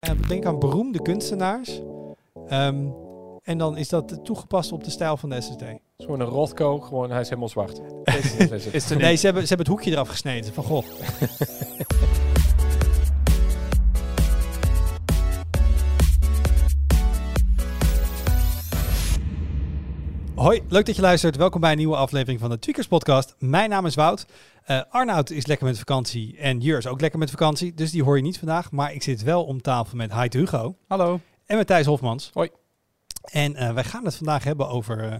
En denk aan beroemde kunstenaars. Ehm, en dan is dat toegepast op de stijl van de SSD. Het is gewoon een Rothko, gewoon hij is helemaal zwart. Is, is Nee, ze hebben, ze hebben het hoekje eraf gesneden. Van goh. Hoi, leuk dat je luistert. Welkom bij een nieuwe aflevering van de Tweakers Podcast. Mijn naam is Wout. Eh Arnoud is lekker met vakantie en Jur is ook lekker met vakantie. Dus die hoor je niet vandaag. Maar ik zit wel om tafel met Heide Hugo Hallo. en met Thijs Hofmans. Hoi. En eh, wij gaan het vandaag hebben over eh,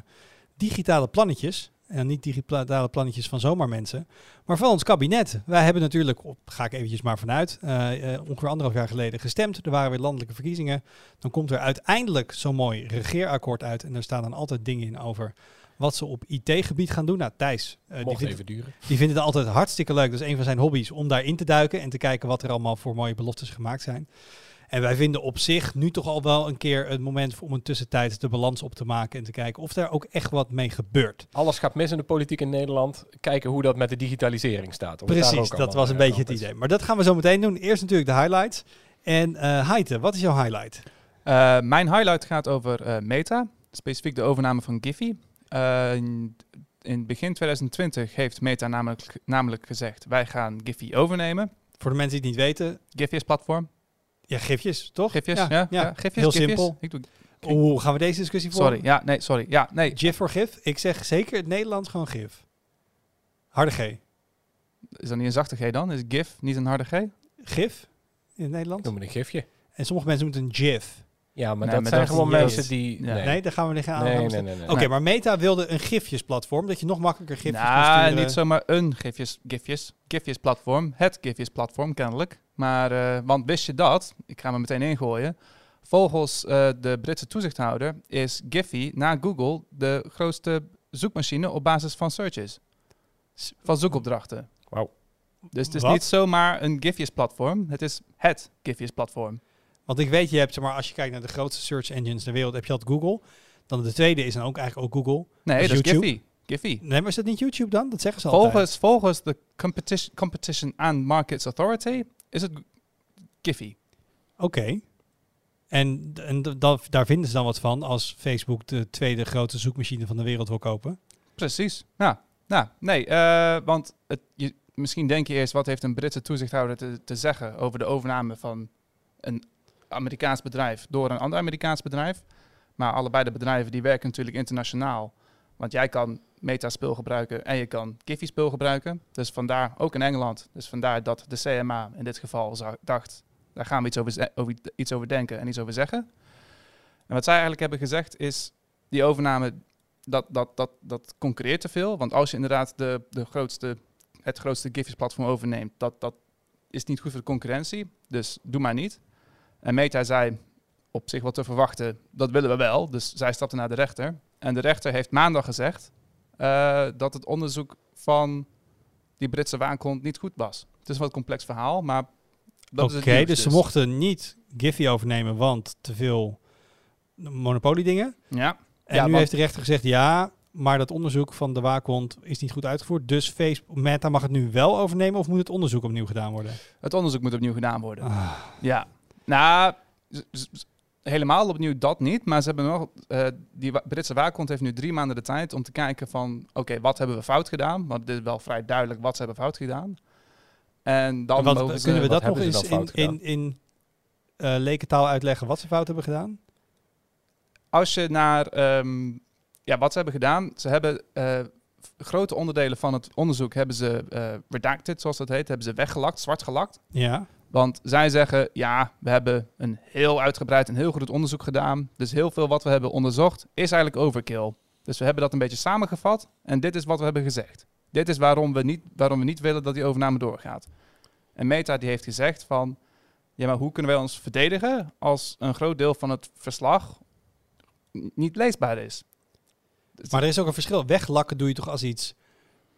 digitale plannetjes. En niet digitale plannetjes van zomaar mensen, maar van ons kabinet. Wij hebben natuurlijk, op, ga ik eventjes maar vanuit, eh, eh, ongeveer anderhalf jaar geleden gestemd. Er waren weer landelijke verkiezingen. Dan komt er uiteindelijk zo'n mooi regeerakkoord uit. En er staan dan altijd dingen in over wat ze op IT-gebied gaan doen. Nou, Thijs, eh, die, vindt, even duren. die vindt het altijd hartstikke leuk. Dat is een van zijn hobby's om daarin te duiken en te kijken wat er allemaal voor mooie beloftes gemaakt zijn. En wij vinden op zich nu toch al wel een keer het moment om een tussentijd de balans op te maken en te kijken of er ook echt wat mee gebeurt. Alles gaat mis in de politiek in Nederland. Kijken hoe dat met de digitalisering staat. Daar Precies, ook dat was een beetje het idee. Maar dat gaan we zo meteen doen. Eerst natuurlijk de highlights. En eh Heite, wat is jouw highlight? Eh, mijn highlight gaat over eh, Meta, specifiek de overname van Giphy. Eh, in, in begin 2020 heeft Meta namelijk, namelijk gezegd, wij gaan Giphy overnemen. Voor de mensen die het niet weten, Giphy is platform. Ja, gifjes, toch? Gifjes, ja. ja, ja. Gifjes, Heel gifjes. simpel. Ik doe, Hoe gaan we deze discussie voor? sorry, ja, nee, sorry. Ja, nee. GIF voor gif? Ik zeg zeker het Nederlands gewoon gif. Harde G. Is dat niet een zachte G dan? Is GIF niet een harde G? Gif in het Nederlands? Noem het een gifje. En sommige mensen noemen het een GIF. Ja, maar Nee, dat maar zijn dat gewoon mensen die... Nee, Nee, daar gaan we liggen aan. nee, nee, nee. nee. Oké, maar Meta wilde een gifjesplatform, dat je nog makkelijker gifjes kan Nou, sturen. niet zomaar een gifjes, gifjes, gifjes platform. Het gifjes platform kennelijk. Maar, eh, want wist je dat, ik ga me meteen ingooien. Volgens eh, de Britse toezichthouder is Giphy na Google de grootste zoekmachine op basis van searches. Van zoekopdrachten. Wauw. Dus het is Wat? niet zomaar een Giphy's platform. Het is het Giphy's platform. Want ik weet, je hebt, zeg maar, als je kijkt naar de grootste search engines ter wereld, heb je altijd Google. Dan de tweede is dan ook eigenlijk ook Google. Nee, dat is? Giphy. Giphy. Nee, maar is dat niet YouTube dan? Dat zeggen ze altijd. Volgens, volgens de Competition, Competition and Markets Authority is het Giphy. Oké. En, en dat, daar vinden ze dan wat van als Facebook de tweede grote zoekmachine van de wereld wil kopen. Precies. Ja, nou, nee, eh, want het, je, misschien denk je eerst, wat heeft een Britse toezichthouder te, te zeggen over de overname van een Amerikaans bedrijf door een ander Amerikaans bedrijf? Maar allebei de bedrijven die werken natuurlijk internationaal. Want jij kan Meta-spul gebruiken en je kan Giphy-spul gebruiken. Dus vandaar, ook in Engeland, dus vandaar dat de CMA in dit geval dacht, daar gaan we iets over, iets over denken en iets over zeggen. En wat zij eigenlijk hebben gezegd is, die overname dat, dat, dat, dat concurreert te veel. Want als je inderdaad de, de grootste, het grootste Giphies-platform overneemt, dat, dat is niet goed voor de concurrentie. Dus doe maar niet. En Meta zei op zich wat te verwachten, dat willen we wel. Dus zij stapte naar de rechter. En de rechter heeft maandag gezegd eh, dat het onderzoek van die Britse waakhond niet goed was. Het is een wat complex verhaal, maar dat Oké, is het nieuws dus ze mochten niet Giphy overnemen, want te veel monopoliedingen. Ja, En Ja, nu heeft de rechter gezegd, ja, maar dat onderzoek van de waakhond is niet goed uitgevoerd. Dus Facebook, Meta mag het nu wel overnemen of moet het onderzoek opnieuw gedaan worden? het onderzoek moet opnieuw gedaan worden. Ah, Ja, nou, helemaal opnieuw dat niet. Maar ze hebben nog, eh, die Britse waakhond heeft nu drie maanden de tijd om te kijken van, oké, wat hebben we fout gedaan? Want dit is wel vrij duidelijk wat ze hebben fout gedaan. En dan wat, mogen ze- kunnen we dat nog eens in, in, in eh, lekentaal uitleggen wat ze fout hebben gedaan? Als je naar ehm, ja, wat ze hebben gedaan, ze hebben eh, grote onderdelen van het onderzoek hebben ze eh, redacted, zoals dat heet, hebben ze weggelakt, zwart gelakt. Ja, Want zij zeggen, ja, we hebben een heel uitgebreid en heel goed onderzoek gedaan. Dus heel veel wat we hebben onderzocht is eigenlijk overkill. Dus we hebben dat een beetje samengevat en dit is wat we hebben gezegd. Dit is waarom we niet, waarom we niet willen dat die overname doorgaat. En Meta die heeft gezegd van, ja, maar hoe kunnen wij ons verdedigen als een groot deel van het verslag niet leesbaar is? Maar er is ook een verschil. Weglakken doe je toch als iets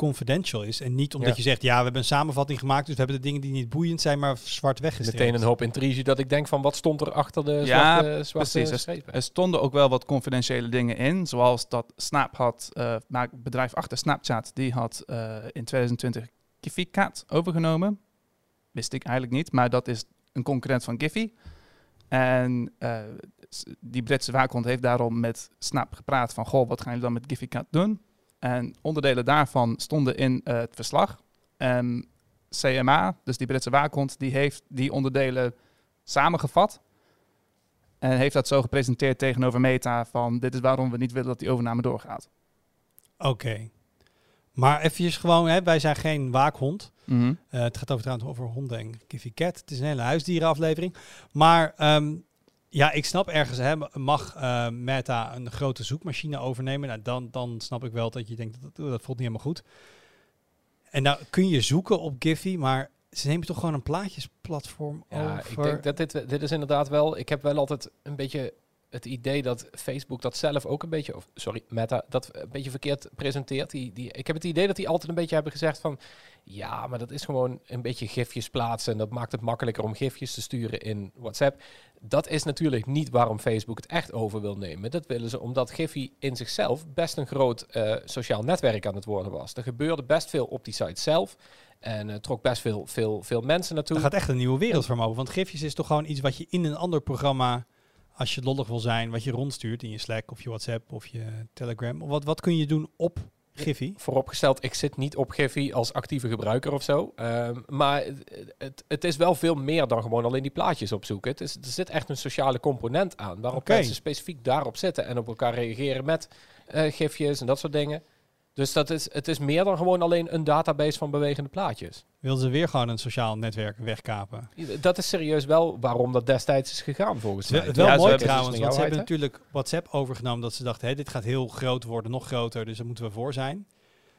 confidential is. En niet omdat Ja. je zegt, ja, we hebben een samenvatting gemaakt, dus we hebben de dingen die niet boeiend zijn, maar zwart weggestreept. Meteen een hoop intrige dat ik denk van wat stond er achter de Ja, zwarte, zwarte precies. strepen. Er stonden ook wel wat confidentiële dingen in, zoals dat Snap had, eh maar het bedrijf achter Snapchat, die had eh, in 2020 Giphy Cat overgenomen. Wist ik eigenlijk niet, maar dat is een concurrent van Giphy. En eh, die Britse waakhond heeft daarom met Snap gepraat van... Goh, wat gaan jullie dan met Giphy Cat doen? En onderdelen daarvan stonden in eh, het verslag. En CMA, dus die Britse waakhond, die heeft die onderdelen samengevat. En heeft dat zo gepresenteerd tegenover Meta van... dit is waarom we niet willen dat die overname doorgaat. Oké. Maar even gewoon, hè, wij zijn geen waakhond. Mhm. Eh, het gaat over, trouwens over honden en Kiffy Cat. Het is een hele huisdierenaflevering. Maar ehm, ja, ik snap ergens, hè, mag eh, Meta een grote zoekmachine overnemen? Nou, dan, dan snap ik wel dat je denkt, dat, dat voelt niet helemaal goed. En nou kun je zoeken op Giphy, maar ze nemen toch gewoon een plaatjesplatform Ja, over? ik denk dat dit, dit is inderdaad wel. Ik heb wel altijd een beetje het idee dat Facebook dat zelf ook een beetje, of sorry, Meta, dat een beetje verkeerd presenteert. Die, die, ik heb het idee dat die altijd een beetje hebben gezegd van, ja, maar dat is gewoon een beetje gifjes plaatsen en dat maakt het makkelijker om gifjes te sturen in WhatsApp. Dat is natuurlijk niet waarom Facebook het echt over wil nemen. Dat willen ze omdat Giphy in zichzelf best een groot eh, sociaal netwerk aan het worden was. Er gebeurde best veel op die site zelf en er trok best veel, veel, veel mensen naartoe. Er gaat echt een nieuwe wereld voor. Want gifjes is toch gewoon iets wat je in een ander programma, als je lollig wil zijn, wat je rondstuurt in je Slack of je WhatsApp of je Telegram. Wat, wat kun je doen op Giphy? vooropgesteld, ik zit niet op Giphy als actieve gebruiker of zo. Ehm, maar het, het, is wel veel meer dan gewoon alleen die plaatjes opzoeken. Het is, er zit echt een sociale component aan. Waarop mensen specifiek daarop zitten en op elkaar reageren met eh, gifjes en dat soort dingen. Dus dat is, het is meer dan gewoon alleen een database van bewegende plaatjes. Wilden ze weer gewoon een sociaal netwerk wegkapen? Dat is serieus wel waarom dat destijds is gegaan volgens Het is mij. wel, het wel Ja, mooi trouwens, want ze hebben natuurlijk natuurlijk WhatsApp overgenomen dat ze dachten, hé, dit gaat heel groot worden, nog groter, dus daar moeten we voor zijn.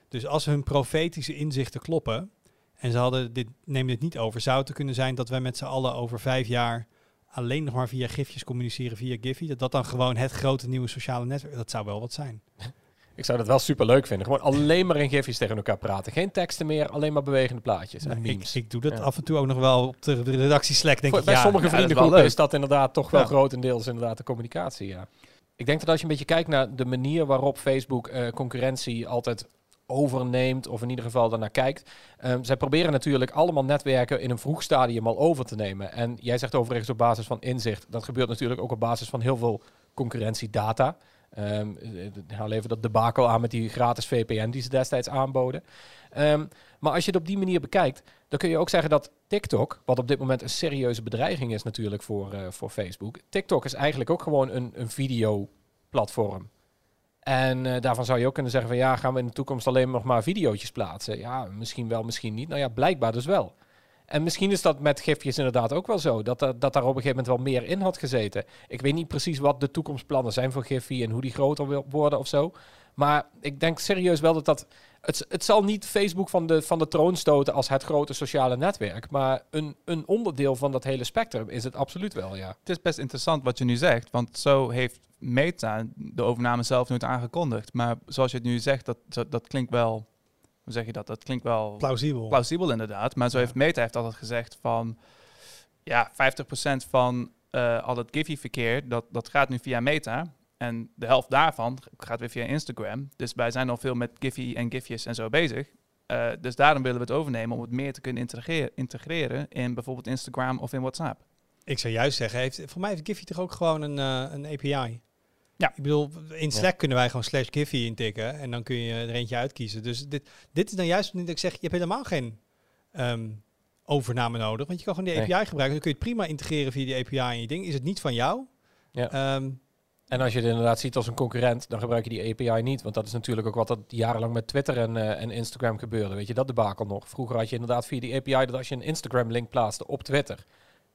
Dus als hun profetische inzichten kloppen, en ze hadden dit, neem dit niet over, zou het er kunnen zijn dat wij met z'n allen over vijf jaar alleen nog maar via gifjes communiceren via Giphy, dat dat dan gewoon het grote nieuwe sociale netwerk, dat zou wel wat zijn. Ik zou dat wel super leuk vinden. Gewoon alleen maar in gifjes tegen elkaar praten. Geen teksten meer, alleen maar bewegende plaatjes en ik, ik doe dat Ja. af en toe ook nog wel op de redactie Slack, denk Voor- ik, bij ja, sommige is vriendengroepen is, leuk. dat inderdaad toch wel grotendeels inderdaad de communicatie, ja. Ik denk dat als je een beetje kijkt naar de manier waarop Facebook eh, concurrentie altijd overneemt, of in ieder geval daarnaar kijkt. ehm, zij proberen natuurlijk allemaal netwerken in een vroeg stadium al over te nemen. En jij zegt overigens op basis van inzicht. Dat gebeurt natuurlijk ook op basis van heel veel concurrentiedata. Haal even dat debakel aan met die gratis VPN die ze destijds aanboden. Ehm, maar als je het op die manier bekijkt, dan kun je ook zeggen dat TikTok, wat op dit moment een serieuze bedreiging is natuurlijk voor, eh, voor Facebook. TikTok is eigenlijk ook gewoon een, een videoplatform. En eh, daarvan zou je ook kunnen zeggen van ja, gaan we in de toekomst alleen nog maar videootjes plaatsen? Ja, misschien wel, misschien niet. Nou ja, blijkbaar dus wel. En misschien is dat met gifjes inderdaad ook wel zo. Dat, dat daar op een gegeven moment wel meer in had gezeten. Ik weet niet precies wat de toekomstplannen zijn voor Giphy en hoe die groter wil worden of zo. Maar ik denk serieus wel dat dat... Het, het zal niet Facebook van de, van de troon stoten als het grote sociale netwerk. Maar een, een onderdeel van dat hele spectrum is het absoluut wel, ja. Het is best interessant wat je nu zegt, want zo heeft Meta de overname zelf nooit aangekondigd. Maar zoals je het nu zegt, dat, dat klinkt wel, hoe zeg je dat? Dat klinkt wel plausibel. plausibel inderdaad. Maar zo Ja. heeft Meta heeft altijd gezegd van, ja, 50% van eh, al het Giphy-verkeer, dat, dat gaat nu via Meta. En de helft daarvan gaat weer via Instagram. Dus wij zijn al veel met Giphy en gifjes en zo bezig. Eh, dus daarom willen we het overnemen om het meer te kunnen integreren, integreren in bijvoorbeeld Instagram of in WhatsApp. Ik zou juist zeggen, heeft, voor mij heeft Giphy toch ook gewoon een, eh, een API? Ja. Ik bedoel, in Slack kunnen wij gewoon slash Giphy intikken en dan kun je er eentje uitkiezen. Dus dit, dit is dan juist niet dat ik zeg, je hebt helemaal geen ehm, overname nodig, want je kan gewoon die Nee. API gebruiken. Dan kun je het prima integreren via die API in je ding. Is het niet van jou? Ja. Ehm, En als je het inderdaad ziet als een concurrent, dan gebruik je die API niet. Want dat is natuurlijk ook wat dat jarenlang met Twitter en, eh, en Instagram gebeurde. Weet je, dat debakel nog. Vroeger had je inderdaad via die API dat als je een Instagram-link plaatste op Twitter,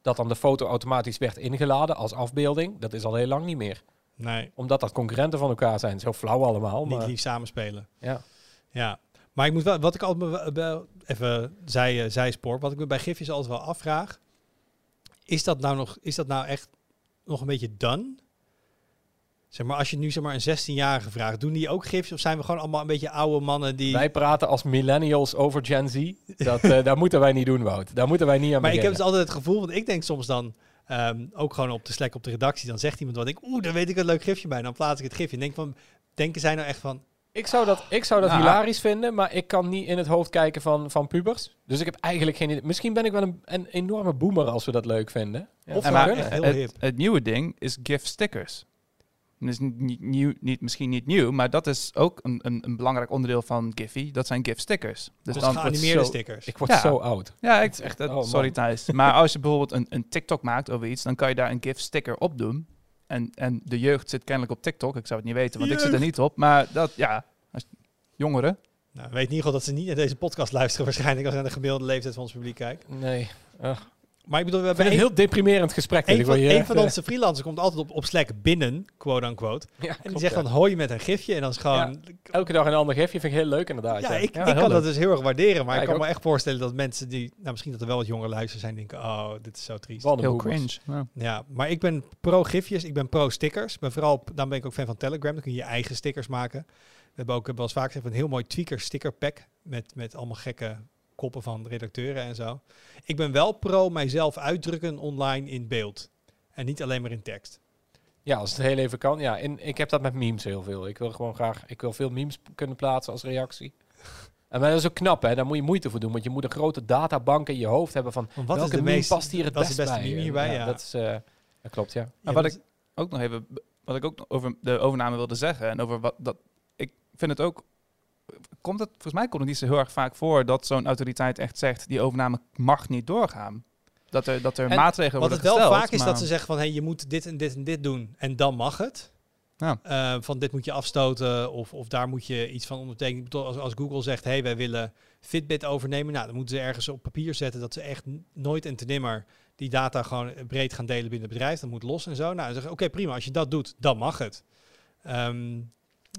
dat dan de foto automatisch werd ingeladen als afbeelding. Dat is al heel lang niet meer. Nee, Omdat dat concurrenten van elkaar zijn. Zo flauw allemaal. niet Maar, lief samenspelen. ja. Ja, maar ik moet wel, wat ik altijd even zij, eh, zijspoor, wat ik me bij gifjes altijd wel afvraag, is dat nou nog, is dat nou echt nog een beetje done? Zeg maar, als je nu zeg maar een 16-jarige vraagt, doen die ook gifjes of zijn we gewoon allemaal een beetje oude mannen die... Wij praten als millennials over Gen Z. Dat, daar moeten wij niet doen, Wout. Daar moeten wij niet aan maar ik heb dus altijd het gevoel, want ik denk soms dan, ehm, ook gewoon op de Slack op de redactie, dan zegt iemand wat ik, oeh, daar weet ik een leuk gifje bij. Dan plaats ik het gifje en denk van, denken zij nou echt van, Ik zou dat, ik zou dat Ja. hilarisch vinden, maar ik kan niet in het hoofd kijken van, van pubers. Dus ik heb eigenlijk geen idee. Misschien ben ik wel een, een enorme boomer als we dat leuk vinden. Ja, Of maar het, hip. het nieuwe ding is GIF stickers. Dus niet, niet nieuw, niet, misschien niet nieuw, maar dat is ook een, een, een belangrijk onderdeel van Giphy. Dat zijn GIF stickers. Dus Dus dan, geanimeerde zo- stickers. Ik word Ja. zo oud. ja, ik, is echt- dat- oh, sorry. Thijs. Maar als je bijvoorbeeld een, een TikTok maakt over iets, dan kan je daar een GIF sticker op doen. En, en de jeugd zit kennelijk op TikTok. Ik zou het niet weten, want ik zit er niet op. Maar dat, ja, als, jongeren. Nou, weet in ieder geval dat ze niet naar deze podcast luisteren waarschijnlijk als ze naar de gemiddelde leeftijd van ons publiek kijken. Nee. Ugh. Maar ik bedoel, we hebben een, een heel deprimerend gesprek. een van, een van onze freelancers komt altijd op, op Slack binnen, quote unquote. ja, En die klopt, zegt ja. dan hoi met een gifje en dan is gewoon... Elke dag een ander gifje vind ik heel leuk inderdaad. Ja, Ja, ik, Ja, ik kan leuk. dat dus heel erg waarderen, maar Ja, ik ik kan me echt voorstellen dat mensen die, nou misschien dat er wel wat jongere luisteren zijn, denken, oh, dit is zo triest. Wat een Heel cringe. Ja. Ja, maar ik ben pro gifjes, ik ben pro stickers. Ik ben vooral, daarom ben ik ook fan van Telegram. Dan kun je je eigen stickers maken. We hebben ook wel eens vaak gezegd een heel mooi tweaker sticker pack met, met allemaal gekke koppen van redacteuren en zo. Ik ben wel pro mijzelf uitdrukken online in beeld en niet alleen maar in tekst. Ja, als het heel even kan. Ja, en ik heb dat met memes heel veel. Ik wil gewoon graag, ik wil veel memes kunnen plaatsen als reactie. En maar dat is ook knap, hè? Daar moet je moeite voor doen, want je moet een grote databank in je hoofd hebben van wat welke is de meme meest past hier het best beste bij. meme En hierbij? Ja. Dat, is, eh, dat klopt, ja. Ja, Maar wat dat ik ook nog even, wat ik ook nog over de overname wilde zeggen en over wat dat, ik vind het ook, komt het, volgens mij komt het niet zo heel erg vaak voor dat zo'n autoriteit echt zegt, die overname mag niet doorgaan. Dat er, dat er En maatregelen Wat worden het wel gesteld, vaak is dat ze zeggen van hey, je moet dit en dit en dit doen en dan mag het. Ja. Eh, van dit moet je afstoten of, of daar moet je iets van ondertekenen. Als, als Google zegt hey, wij willen Fitbit overnemen, nou dan moeten ze ergens op papier zetten dat ze echt nooit en te nimmer die data gewoon breed gaan delen binnen het bedrijf. Dat moet los en zo. Nou, dan zeggen oké prima, als je dat doet, dan mag het. Ehm,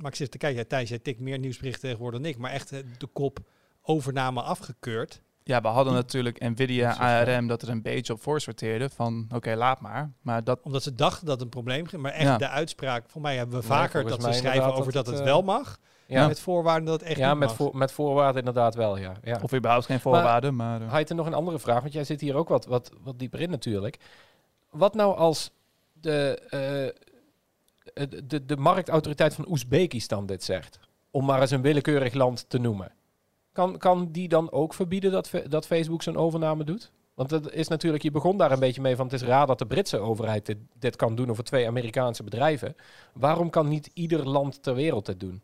maar ik zit te kijken, ja, Thijs, jij tikt meer nieuwsberichten tegenwoordig dan ik, maar echt eh, de kop overname afgekeurd. Ja, we hadden natuurlijk Nvidia, ARM, dat er een beetje op voor sorteerde van, oké, laat maar. Maar dat, Omdat ze dachten dat het een probleem ging. Maar echt Ja. de uitspraak, voor mij hebben we vaker dat ze schrijven over dat dat het, het, wel eh, mag. Ja, Met voorwaarden dat het echt ja niet met, voor, met voorwaarden inderdaad wel, ja. ja. of überhaupt geen voorwaarden, maar... eh, Heite, nog een andere vraag, want jij zit hier ook wat, wat, wat dieper in natuurlijk. Wat nou als de, eh, de, de, marktautoriteit van Oezbekistan dit zegt? Om maar eens een willekeurig land te noemen. Kan, kan die dan ook verbieden dat, dat Facebook zo'n overname doet? Want het is natuurlijk, je begon daar een beetje mee van het is raar dat de Britse overheid dit, dit kan doen over twee Amerikaanse bedrijven. Waarom kan niet ieder land ter wereld dit doen?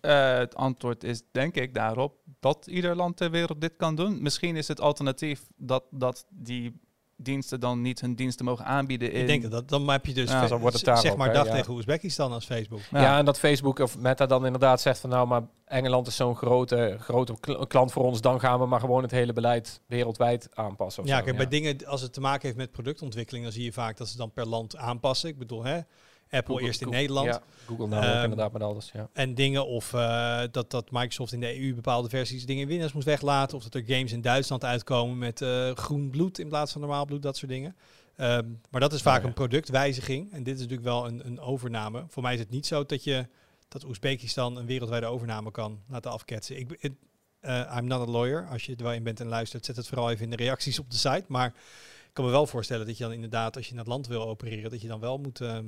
Eh, het antwoord is denk ik daarop dat ieder land ter wereld dit kan doen. Misschien is het alternatief dat, dat die diensten dan niet hun diensten mogen aanbieden in... Ik denk dat, dan heb je dus Ja, wordt het zeg maar dag ja. tegen Oezbekistan als Facebook. Ja. en dat Facebook of Meta dan inderdaad zegt van nou, maar Engeland is zo'n grote, grote kl- klant voor ons, dan gaan we maar gewoon het hele beleid wereldwijd aanpassen. Of Ja, zo. kijk, bij dingen als het te maken heeft met productontwikkeling, dan zie je vaak dat ze dan per land aanpassen. Ik bedoel, hè, Apple Google- eerst in Google- Nederland. Ja, Google nou ook Ehm, inderdaad met alles. Ja. En dingen of eh, dat, dat Microsoft in de EU bepaalde versies dingen in Windows moest weglaten. Of dat er games in Duitsland uitkomen met eh, groen bloed in plaats van normaal bloed, dat soort dingen. Ehm, maar dat is vaak Oh ja. een productwijziging. En dit is natuurlijk wel een, een overname. Voor mij is het niet zo dat je dat Oezbekistan een wereldwijde overname kan laten afketsen. Ik, het, eh, I'm not a lawyer. Als je er wel in bent en luistert, zet het vooral even in de reacties op de site. Maar ik kan me wel voorstellen dat je dan inderdaad, als je in het land wil opereren, dat je dan wel moet, ehm,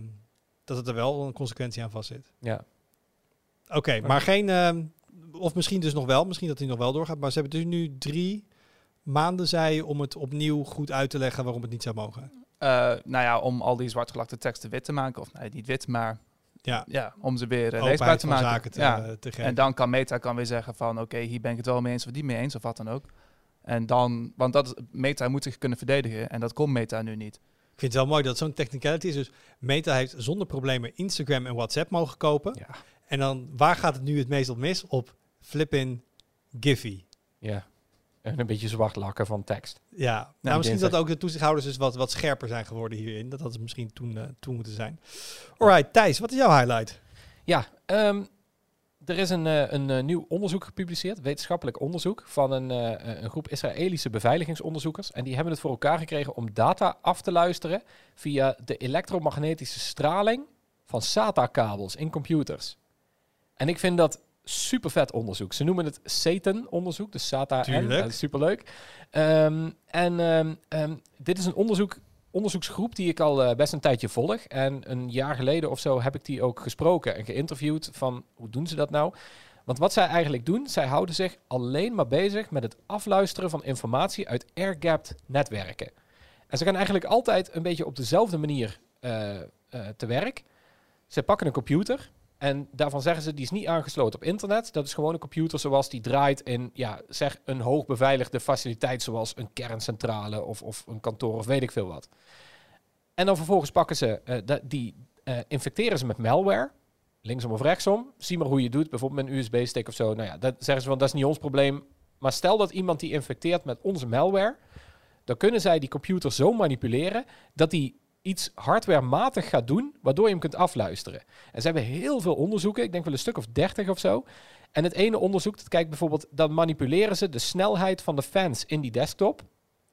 dat het er wel een consequentie aan vastzit. ja. Oké, maar geen. ehm, of misschien dus nog wel. Misschien dat hij nog wel doorgaat. Maar ze hebben dus nu drie maanden, zei om het opnieuw goed uit te leggen waarom het niet zou mogen. Eh, nou ja, om al die zwartgelakte teksten wit te maken. Of nee, niet wit, maar Ja, ja, om ze weer uh, leesbaar te maken. zaken te, ja. te geven. En dan kan Meta kan weer zeggen van oké, hier ben ik het wel mee eens of niet mee eens of wat dan ook. En dan, want dat is, Meta moet zich kunnen verdedigen en dat kon Meta nu niet. Vind het wel mooi dat zo'n technicality is. Dus Meta heeft zonder problemen Instagram en WhatsApp mogen kopen. Ja. En dan, waar gaat het nu het meest op mis? Op flippin Giphy. ja. En een beetje zwart lakken van tekst. Ja, nou, misschien dinsdag. dat ook de toezichthouders dus wat, wat scherper zijn geworden hierin. Dat had het misschien toen, eh, toen moeten zijn. Alright, Thijs, wat is jouw highlight? Ja, ehm, er is een, eh, een eh, nieuw onderzoek gepubliceerd, wetenschappelijk onderzoek, van een, eh, een groep Israëlische beveiligingsonderzoekers. En die hebben het voor elkaar gekregen om data af te luisteren via de elektromagnetische straling van SATA-kabels in computers. En ik vind dat super vet onderzoek. Ze noemen het Satan-onderzoek, dus SATA-N. Tuurlijk. Dat is superleuk. Ehm, en ehm, ehm, dit is een onderzoek onderzoeksgroep die ik al eh, best een tijdje volg. En een jaar geleden of zo heb ik die ook gesproken en geïnterviewd van hoe doen ze dat nou? Want wat zij eigenlijk doen, zij houden zich alleen maar bezig met het afluisteren van informatie uit air-gapped netwerken. En ze gaan eigenlijk altijd een beetje op dezelfde manier eh, eh, te werk. Ze pakken een computer en daarvan zeggen ze die is niet aangesloten op internet. Dat is gewoon een computer zoals die draait in ja, zeg een hoogbeveiligde faciliteit zoals een kerncentrale of, of een kantoor of weet ik veel wat. En dan vervolgens pakken ze eh, die eh, infecteren ze met malware linksom of rechtsom. Zie maar hoe je doet, bijvoorbeeld met een USB-stick of zo. Nou ja, dat zeggen ze van dat is niet ons probleem. Maar stel dat iemand die infecteert met onze malware, dan kunnen zij die computer zo manipuleren dat die iets hardwarematig gaat doen, waardoor je hem kunt afluisteren. En ze hebben heel veel onderzoeken, ik denk wel een stuk of 30 of zo. En het ene onderzoek, dat kijkt bijvoorbeeld, dan manipuleren ze de snelheid van de fans in die desktop.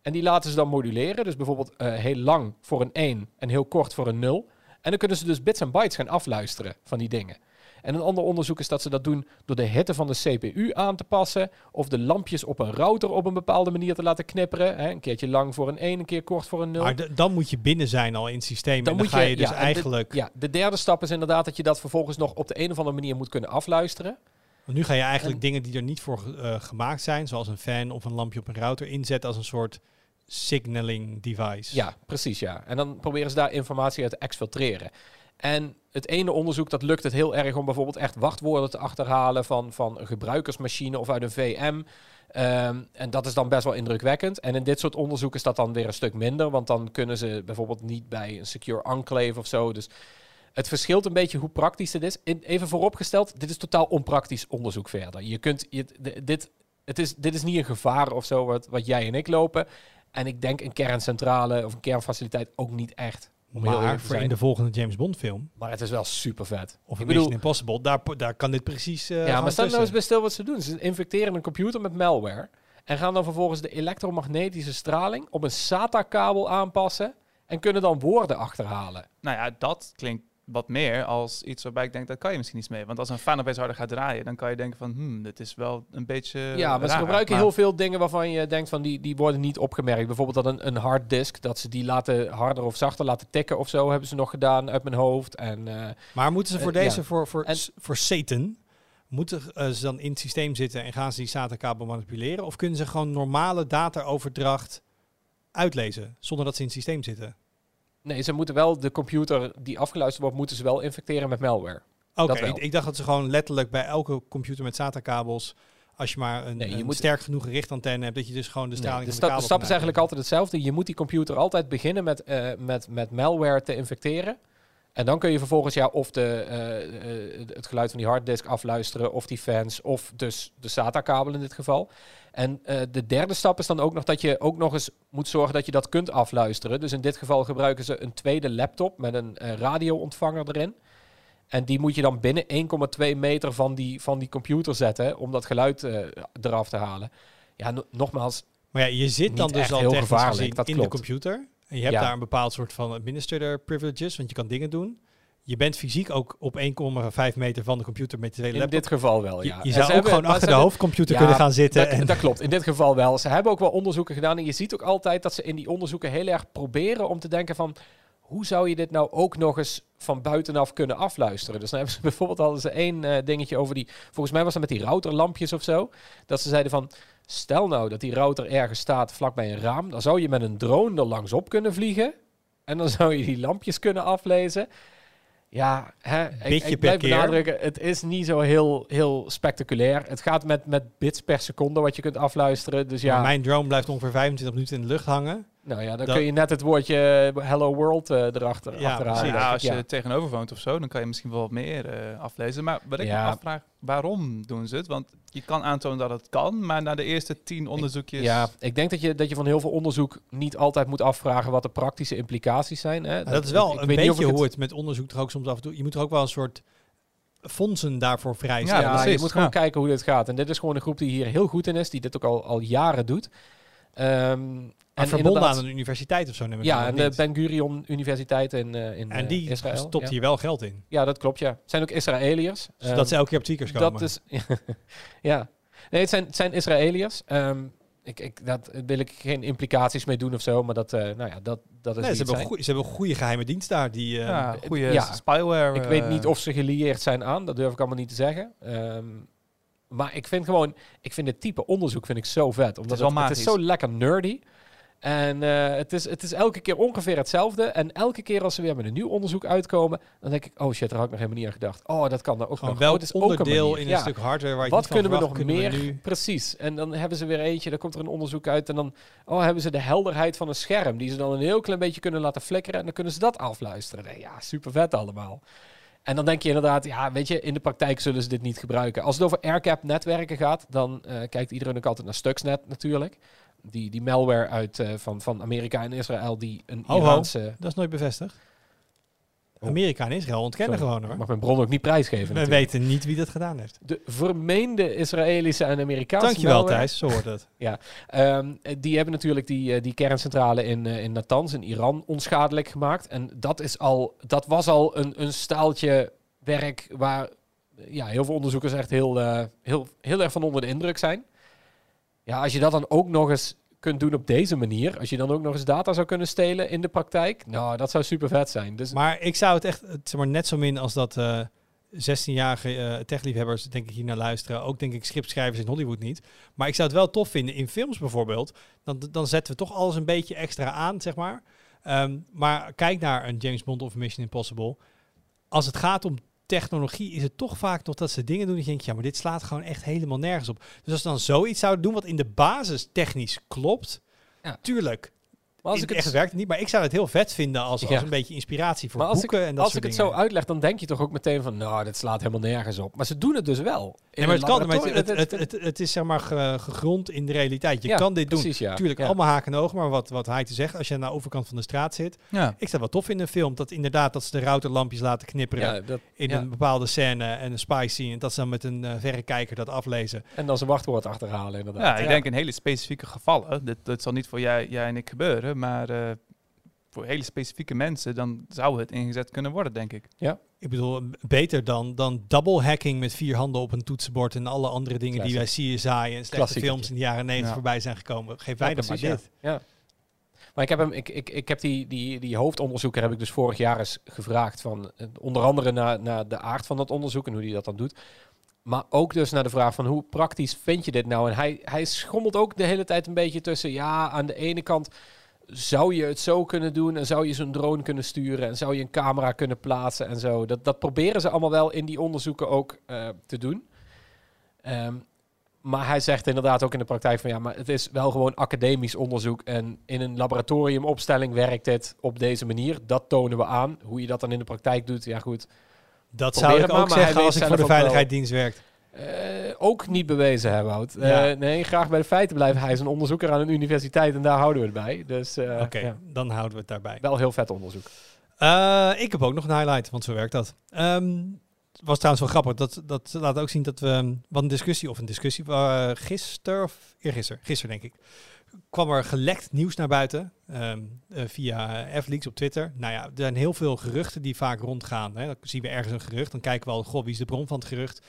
En die laten ze dan moduleren. Dus bijvoorbeeld eh, heel lang voor een 1 en heel kort voor een 0. En dan kunnen ze dus bits en bytes gaan afluisteren van die dingen. En een ander onderzoek is dat ze dat doen door de hitte van de CPU aan te passen. Of de lampjes op een router op een bepaalde manier te laten knipperen. Hè, een keertje lang voor een 1, een keer kort voor een 0. Maar dan moet je binnen zijn al in het systeem. Dan en dan moet ga je- je dus ja, eigenlijk... Ja, de derde stap is inderdaad dat je dat vervolgens nog op de een of andere manier moet kunnen afluisteren. Want nu ga je eigenlijk En- dingen die er niet voor eh, gemaakt zijn, zoals een fan of een lampje op een router, inzetten als een soort signaling device. Ja, precies ja. En dan proberen ze daar informatie uit te exfiltreren. En het ene onderzoek dat lukt het heel erg om bijvoorbeeld echt wachtwoorden te achterhalen van, van een gebruikersmachine of uit een VM. Ehm, en dat is dan best wel indrukwekkend. En in dit soort onderzoek is dat dan weer een stuk minder, want dan kunnen ze bijvoorbeeld niet bij een secure enclave of zo. Dus het verschilt een beetje hoe praktisch het is. Even vooropgesteld, dit is totaal onpraktisch onderzoek verder. Je kunt, dit, het is, dit is niet een gevaar of zo wat, wat jij en ik lopen. En ik denk een kerncentrale of een kernfaciliteit ook niet echt. Om Maar voor in zijn. de volgende James Bond film, Maar het is wel super vet. of ik een bedoel, Mission Impossible, daar, daar kan dit precies eh ja, maar stel nou eens bij stil wat ze doen. Ze infecteren een computer met malware. En gaan dan vervolgens de elektromagnetische straling op een SATA-kabel aanpassen. En kunnen dan woorden achterhalen. Nou ja, dat klinkt wat meer als iets waarbij ik denk, dat kan je misschien iets mee. Want als een fan opeens harder gaat draaien, dan kan je denken van, hmm, dit is wel een beetje ja, maar ze gebruiken Maar- heel veel dingen waarvan je denkt van die, die worden niet opgemerkt. Bijvoorbeeld dat een, een harddisk, dat ze die laten harder of zachter laten tikken of zo, hebben ze nog gedaan uit mijn hoofd. En eh, Maar moeten ze voor Eh, deze, ja. voor, voor, En- voor Satan, moeten eh, ze dan in het systeem zitten en gaan ze die SATA-kabel manipuleren? Of kunnen ze gewoon normale data-overdracht uitlezen, zonder dat ze in het systeem zitten? Nee, ze moeten wel de computer die afgeluisterd wordt, moeten ze wel infecteren met malware. Oké, ik, ik dacht dat ze gewoon letterlijk bij elke computer met SATA-kabels, als je maar een, Nee, je een moet- sterk genoeg gerichtantenne hebt, dat je dus gewoon de Nee, straling de, van sta- de de stap is eigenlijk altijd hetzelfde. Je moet die computer altijd beginnen met, eh, met, met malware te infecteren. En dan kun je vervolgens ja, of de, eh, eh, het geluid van die harddisk afluisteren, of die fans, of dus de SATA-kabel in dit geval. En eh, de derde stap is dan ook nog dat je ook nog eens moet zorgen dat je dat kunt afluisteren. Dus in dit geval gebruiken ze een tweede laptop met een radio-ontvanger erin. En die moet je dan binnen 1,2 meter van die, van die computer zetten om dat geluid eraf te halen. Ja, no- nogmaals, Maar ja, je zit dan dus al heel technisch gevaarlijk, gezien dat in klopt. de computer. En je hebt Ja. daar een bepaald soort van administrator privileges, want je kan dingen doen. Je bent fysiek ook op 1,5 meter van de computer met de tweede in laptop. dit geval wel, Je- ja. je, zou ook hebben- gewoon achter de hoofdcomputer Ja, kunnen gaan zitten. Dat, en, dat klopt, in dit geval wel. Ze hebben ook wel onderzoeken gedaan en je ziet ook altijd dat ze in die onderzoeken heel erg proberen om te denken van hoe zou je dit nou ook nog eens van buitenaf kunnen afluisteren? Dus dan hebben ze bijvoorbeeld hadden ze één eh, dingetje over die, volgens mij was dat met die routerlampjes of zo, dat ze zeiden van stel nou dat die router ergens staat vlakbij een raam, dan zou je met een drone er langs op kunnen vliegen en dan zou je die lampjes kunnen aflezen. Ja, hè, ik, blijf benadrukken, het is niet zo heel, heel spectaculair. Het gaat met, met bits per seconde wat je kunt afluisteren. Dus ja, Mijn drone blijft ongeveer 25 minuten in de lucht hangen. Nou ja, dan dat- kun je net het woordje Hello World eh, erachter Ja, achterhalen. ja, als je ja. tegenover woont of zo, dan kan je misschien wel wat meer eh, aflezen. Maar wat ik Ja. me afvraag, waarom doen ze het? Want je kan aantonen dat het kan, maar na de eerste tien onderzoekjes... Ja, ik denk dat je, dat je van heel veel onderzoek niet altijd moet afvragen wat de praktische implicaties zijn. Hè. Dat is wel ik een weet niet of beetje hoe het met onderzoek toch ook soms af en toe... Je moet er ook wel een soort fondsen daarvoor Ja, vrijstellen. Ja, je precies, moet gewoon ja. kijken hoe dit gaat. En dit is gewoon een groep die hier heel goed in is, die dit ook al, al jaren doet. Ehm, Maar en verbonden aan een universiteit of zo, neem ik Ja, aan, de? Ben Gurion Universiteit in, eh, in En eh, die Israël. stopt ja. hier wel geld in. Ja, dat klopt, ja. Het zijn ook Israëliërs. Zodat Ehm, ze elke keer op tweakers komen. Dat is, ja. Nee, het zijn, het zijn Israëliërs. Ehm, Ik, ik, dat wil ik geen implicaties mee doen of zo, maar dat, eh, nou ja, dat, dat is Nee, ze, het hebben zijn. een goeie, ze hebben een goede geheime dienst daar. Die, eh, ja, goede ja. spyware. Ik weet eh, niet of ze gelieerd zijn aan, dat durf ik allemaal niet te zeggen. Ehm, maar ik vind gewoon, ik vind dit type onderzoek vind ik zo vet. Omdat is wel het, het is zo lekker nerdy. En eh, het, is, het is elke keer ongeveer hetzelfde. En elke keer als ze weer met een nieuw onderzoek uitkomen, dan denk ik, oh shit, daar had ik nog helemaal niet aan gedacht. Oh, dat kan er ook gewoon nog. welk oh, het is ook een onderdeel in Ja. een stuk hardware waar je Wat kunnen we nog kunnen meer? Precies. En dan hebben ze weer eentje, dan komt er een onderzoek uit. En dan oh, hebben ze de helderheid van een scherm. Die ze dan een heel klein beetje kunnen laten flikkeren. En dan kunnen ze dat afluisteren. Nee, ja, super vet allemaal. En dan denk je inderdaad, ja, weet je, in de praktijk zullen ze dit niet gebruiken. Als het over AirCap netwerken gaat, dan eh, kijkt iedereen ook altijd naar Stuxnet natuurlijk. Die, die malware uit, eh, van, van Amerika en Israël, die een. Iraanse... Dat is nooit bevestigd. Oh. Amerika en Israël ontkennen Sorry, gewoon Ik mag mijn bron ook niet prijsgeven We natuurlijk. weten niet wie dat gedaan heeft. De vermeende Israëlische en Amerikaanse Dankjewel malware- Thijs, zo wordt het. Ehm, die hebben natuurlijk die, eh, die kerncentrale in, eh, in Natanz in Iran onschadelijk gemaakt. En dat, is al, dat was al een, een staaltje werk waar ja, heel veel onderzoekers echt heel, heel, heel erg van onder de indruk zijn. Ja, als je dat dan ook nog eens kunt doen op deze manier, als je dan ook nog eens data zou kunnen stelen in de praktijk, nou, dat zou super vet zijn. Dus Maar ik zou het echt, zeg maar, net zo min als dat eh 16-jarige eh techliefhebbers, denk ik, hier naar luisteren. Ook denk ik scriptschrijvers in Hollywood niet. Maar ik zou het wel tof vinden in films bijvoorbeeld. Dan, dan zetten we toch alles een beetje extra aan, zeg maar. Ehm, maar kijk naar een James Bond of Mission Impossible. Als het gaat om technologie, is het toch vaak nog dat ze dingen doen. Die denk je, ja, maar dit slaat gewoon echt helemaal nergens op. Dus als ze dan zoiets zouden doen wat in de basis technisch klopt, Ja. tuurlijk. Maar als in ik het echt werkt het niet, maar ik zou het heel vet vinden als, als Ja. een beetje inspiratie voor Maar als boeken en dat als soort ik het dingen. zo uitleg, dan denk je toch ook meteen van, nou, dit slaat helemaal nergens op. Maar ze doen het dus wel. In Nee, maar het kan, maar het, het, het, het, het is zeg maar ge- gegrond in de realiteit. Je Ja, kan dit doen. Precies, ja. Tuurlijk, Ja. allemaal haken en ogen, maar wat, wat hij te zegt, als je aan de overkant van de straat zit. Ja. Ik zou het wel tof in een film, dat inderdaad dat ze de routerlampjes laten knipperen Ja, dat, in ja. een bepaalde scène en een spy scene. En dat ze dan met een eh, verrekijker dat aflezen. En dan zijn wachtwoord achterhalen, inderdaad. Ja, ik denk in hele specifieke gevallen. Dit, dit zal niet voor jij, jij en ik gebeuren, maar eh, voor hele specifieke mensen, dan zou het ingezet kunnen worden, denk ik. Ik bedoel, beter dan, dan double hacking met vier handen op een toetsenbord en alle andere dingen die bij CSI en slechte films in de jaren 90 Ja. voorbij zijn gekomen. Geef Ja, wij dan maar dit. Ja. Maar ik heb, hem, ik, ik, ik heb die, die, die hoofdonderzoeker heb ik dus vorig jaar eens gevraagd van eh, onder andere naar, naar de aard van dat onderzoek en hoe hij dat dan doet. Maar ook dus naar de vraag van hoe praktisch vind je dit nou? En hij, hij schommelt ook de hele tijd een beetje tussen. Ja, aan de ene kant zou je het zo kunnen doen en zou je zo'n drone kunnen sturen en zou je een camera kunnen plaatsen en zo. Dat, dat proberen ze allemaal wel in die onderzoeken ook eh, te doen. Ehm, maar hij zegt inderdaad ook in de praktijk van ja, maar het is wel gewoon academisch onderzoek en in een laboratoriumopstelling werkt dit op deze manier. Dat tonen we aan. Hoe je dat dan in de praktijk doet, ja goed. Dat zou ik het maar, ook maar zeggen als ik voor de veiligheidsdienst werkt. Eh, ook niet bewezen hebben, Wout. Eh, nee, graag bij de feiten blijven. Hij is een onderzoeker aan een universiteit en daar houden we het bij. Dus eh, Oké, ja, dan houden we het daarbij. wel heel vet onderzoek. Ik heb ook nog een highlight, want zo werkt dat. Het was trouwens wel grappig. Dat, dat laat ook zien dat we... ehm, Wat een discussie, of een discussie... gisteren of eergisteren, gisteren denk ik... kwam er gelekt nieuws naar buiten ehm, eh, via F-Leaks op Twitter. Nou ja, er zijn heel veel geruchten die vaak rondgaan. Hè. Dan zien we ergens een gerucht, dan kijken we al... Goh, wie is de bron van het gerucht?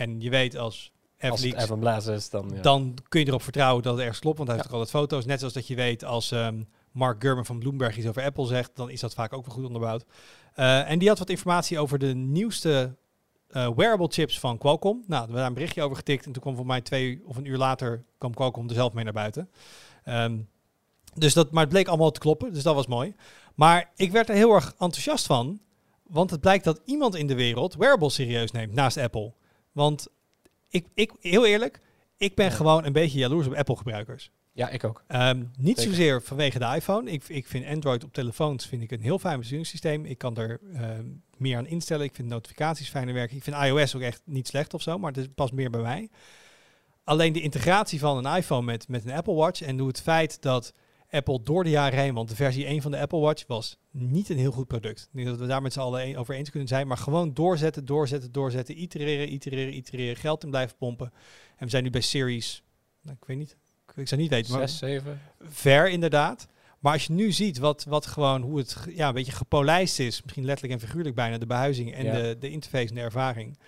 En je weet als Als het Blaas is, dan... Ja. Dan kun je erop vertrouwen dat het ergens klopt, want hij Ja. heeft ook altijd foto's. Net zoals dat je weet als ehm, Mark Gurman van Bloomberg iets over Apple zegt, dan is dat vaak ook wel goed onderbouwd. Eh, en die had wat informatie over de nieuwste eh, wearable chips van Qualcomm. Nou, we hebben daar een berichtje over getikt en toen kwam voor mij twee of een uur later kwam Qualcomm er zelf mee naar buiten. Ehm, dus dat, maar het bleek allemaal te kloppen, dus dat was mooi. Maar ik werd er heel erg enthousiast van, want het blijkt dat iemand in de wereld wearables serieus neemt naast Apple. Want ik, ik heel eerlijk, ik ben Ja. gewoon een beetje jaloers op Apple-gebruikers. ja, ik ook. Ehm, niet Zeker. zozeer vanwege de iPhone. Ik, ik vind Android op telefoons vind ik een heel fijn besturingssysteem. Ik kan er ehm, meer aan instellen. Ik vind notificaties fijner werken. Ik vind iOS ook echt niet slecht of zo, maar het past meer bij mij. Alleen de integratie van een iPhone met, met een Apple Watch en hoe het feit dat Apple door de jaren heen, want de versie 1 van de Apple Watch was niet een heel goed product. Ik denk dat we daar met z'n allen over eens kunnen zijn, maar gewoon doorzetten, doorzetten, doorzetten, itereren, itereren, itereren, geld in blijven pompen. En we zijn nu bij Series, nou, ik weet niet, ik, zou niet weten, maar Zes, zeven. ver inderdaad. Maar als je nu ziet wat, wat gewoon hoe het ja, een beetje gepolijst is, misschien letterlijk en figuurlijk bijna, de behuizing en Ja. de, de interface en de ervaring.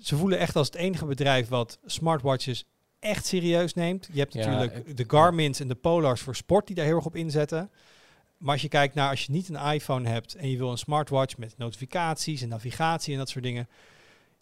Ze voelen echt als het enige bedrijf wat smartwatches echt serieus neemt. Je hebt Ja, natuurlijk ik- de Garmin's en de Polars voor sport die daar heel erg op inzetten. Maar als je kijkt naar als je niet een iPhone hebt en je wil een smartwatch met notificaties en navigatie en dat soort dingen.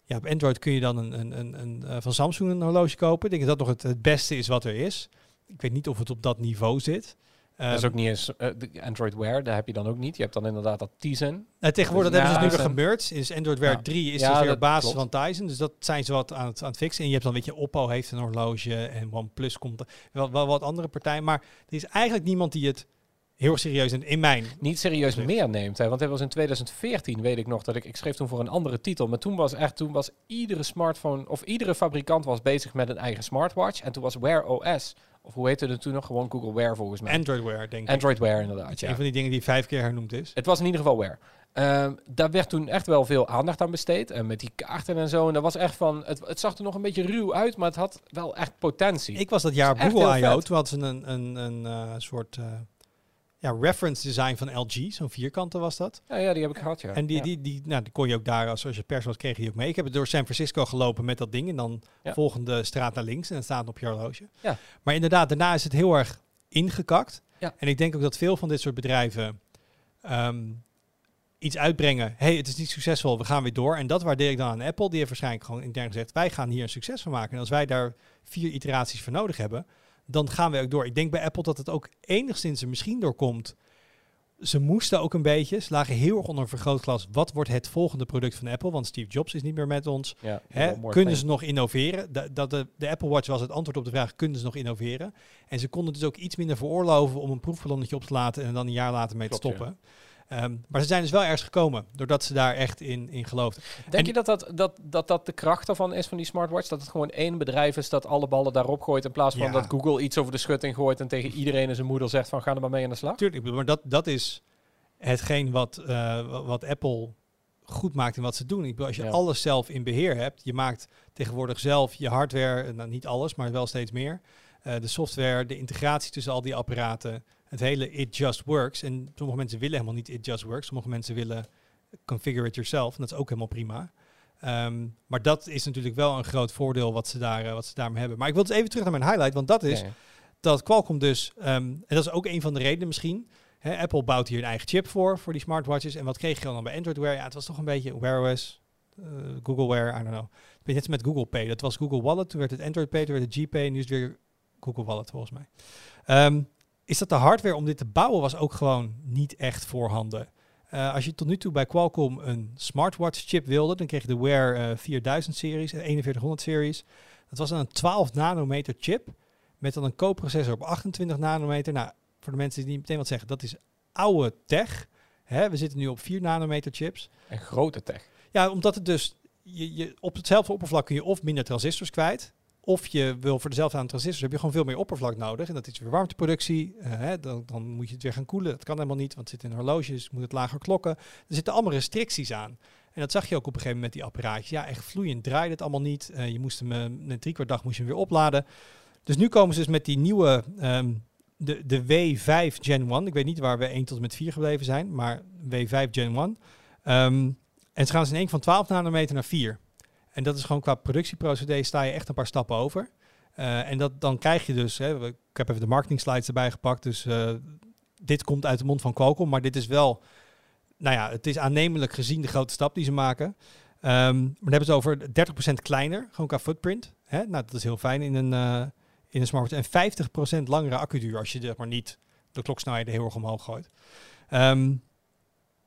Ja, op Android kun je dan een, een, een, een, eh, van Samsung een horloge kopen. Ik denk dat dat nog het, het beste is wat er is. Ik weet niet of het op dat niveau zit. Dat is Ehm, ook niet eens eh, Android Wear, daar heb je dan ook niet. Je hebt dan inderdaad dat Tizen. Nou, tegenwoordig Dus hebben ze dus nu weer gemerged. Is Android Wear Ja. 3 is Ja, dus weer dat basis klopt. van Tizen. Dus dat zijn ze wat aan het, aan het fixen. En je hebt dan, weet je, Oppo heeft een horloge en OnePlus komt. Wel, wel wat andere partijen. Maar er is eigenlijk niemand die het heel serieus neemt in mijn... Niet serieus meer neemt. Hè? Want dat was in 2014, weet ik nog, dat ik, ik schreef toen voor een andere titel. Maar toen was echt, toen was iedere smartphone, of iedere fabrikant was bezig met een eigen smartwatch. En toen was Wear OS, of hoe heette het toen nog? Gewoon Google Wear volgens mij. Android Wear, denk ik. Android Wear Dat inderdaad, is ja. een van die dingen die vijf keer hernoemd is. Het was in ieder geval Wear. Ehm, daar werd toen echt wel veel aandacht aan besteed. En met die kaarten en zo. En dat was echt van, het, het zag er nog een beetje ruw uit, maar het had wel echt potentie. Ik was dat jaar op Google I.O. Toen hadden ze een, een, een eh, soort eh, ja, reference design van LG. Zo'n vierkante was dat. ja, ja, die heb ik gehad, ja. En die, Ja. die, die, nou, die kon je ook daar, als, als je pers was, kreeg je die ook mee. Ik heb het door San Francisco gelopen met dat ding. En dan Ja. volgende straat naar links. En het staat op je horloge. Ja. Maar inderdaad, daarna is het heel erg ingekakt. Ja. En ik denk ook dat veel van dit soort bedrijven ehm, iets uitbrengen. hey, het is niet succesvol, we gaan weer door. En dat waardeer ik dan aan Apple. Die heeft waarschijnlijk gewoon intern gezegd, wij gaan hier een succes van maken. En als wij daar vier iteraties voor nodig hebben, dan gaan we ook door. Ik denk bij Apple dat het ook enigszins er misschien door komt. Ze moesten ook een beetje, ze lagen heel erg onder een vergrootglas. Wat wordt het volgende product van Apple? Want Steve Jobs is niet meer met ons. Ja, Hè, kunnen ze nog innoveren? Da- Dat de, de Apple Watch was het antwoord op de vraag: kunnen ze nog innoveren? En ze konden dus ook iets minder veroorloven om een proefballonnetje op te laten en dan een jaar later mee Klopt, te stoppen. Ehm, maar ze zijn dus wel ergens gekomen doordat ze daar echt in, in geloofden. Denk En- je dat dat, dat, dat dat de kracht ervan is van die smartwatch? Dat het gewoon één bedrijf is dat alle ballen daarop gooit... in plaats van Ja. dat Google iets over de schutting gooit... en tegen iedereen en zijn moeder zegt van ga er maar mee aan de slag? Tuurlijk, maar dat, dat is hetgeen wat, eh, wa- wat Apple goed maakt in wat ze doen. Ik bedoel, als je Ja. alles zelf in beheer hebt, je maakt tegenwoordig zelf je hardware, nou niet alles, maar wel steeds meer. eh, de software, de integratie tussen al die apparaten, het hele it just works. En sommige mensen willen helemaal niet it just works. Sommige mensen willen configure it yourself. En dat is ook helemaal prima. Ehm, maar dat is natuurlijk wel een groot voordeel wat ze, daar, eh, wat ze daarmee hebben. Maar ik wil dus even terug naar mijn highlight, want dat is Ja, ja. dat Qualcomm dus, ehm, en dat is ook een van de redenen misschien, hè, Apple bouwt hier een eigen chip voor, voor die smartwatches. En wat kreeg je dan bij Android Wear? Ja, het was toch een beetje Wear OS, eh, Google Wear, I don't know. Het net met Google Pay. Dat was Google Wallet, toen werd het Android Pay, toen werd het GPay, nu is het weer Google Wallet volgens mij. Ehm, is dat de hardware om dit te bouwen was ook gewoon niet echt voorhanden. Eh, als je tot nu toe bij Qualcomm een smartwatch chip wilde, dan kreeg je de Wear eh, 4000 series, eh, 4100 series. Dat was dan een 12 nanometer chip met dan een co-processor op 28 nanometer. Nou, voor de mensen die niet meteen wat zeggen, dat is oude tech. Hè, we zitten nu op 4 nanometer chips. En grote tech. Ja, omdat het dus, je, je, op hetzelfde oppervlak kun je of minder transistors kwijt. Of je wil voor dezelfde aan transistors heb je gewoon veel meer oppervlak nodig. En dat is weer warmteproductie. eh, hè, dan, dan moet je het weer gaan koelen. Dat kan helemaal niet, want het zit in horloges. Moet het lager klokken. Er zitten allemaal restricties aan. En dat zag je ook op een gegeven moment met die apparaatjes. Ja, echt vloeiend draaide het allemaal niet. Eh, je moest hem eh, na drie kwart dag moest je hem weer opladen. Dus nu komen ze dus met die nieuwe, ehm, de, de W5 Gen 1. Ik weet niet waar we 1 tot en met 4 gebleven zijn, maar W5 Gen 1. Ehm, en ze gaan dus in één van 12 nanometer naar 4. En dat is gewoon qua productieprocedé sta je echt een paar stappen over. Eh, en dat, dan krijg je dus, hè, ik heb even de marketing slides erbij gepakt, dus eh, dit komt uit de mond van Qualcomm, maar dit is wel, nou ja, het is aannemelijk gezien de grote stap die ze maken. Ehm, maar dan hebben ze het over 30% kleiner, gewoon qua footprint. Hè? Nou, dat is heel fijn in een, eh, in een smartwatch. En 50% langere accuduur als je zeg maar niet de kloksnelheden heel erg omhoog gooit. Ehm,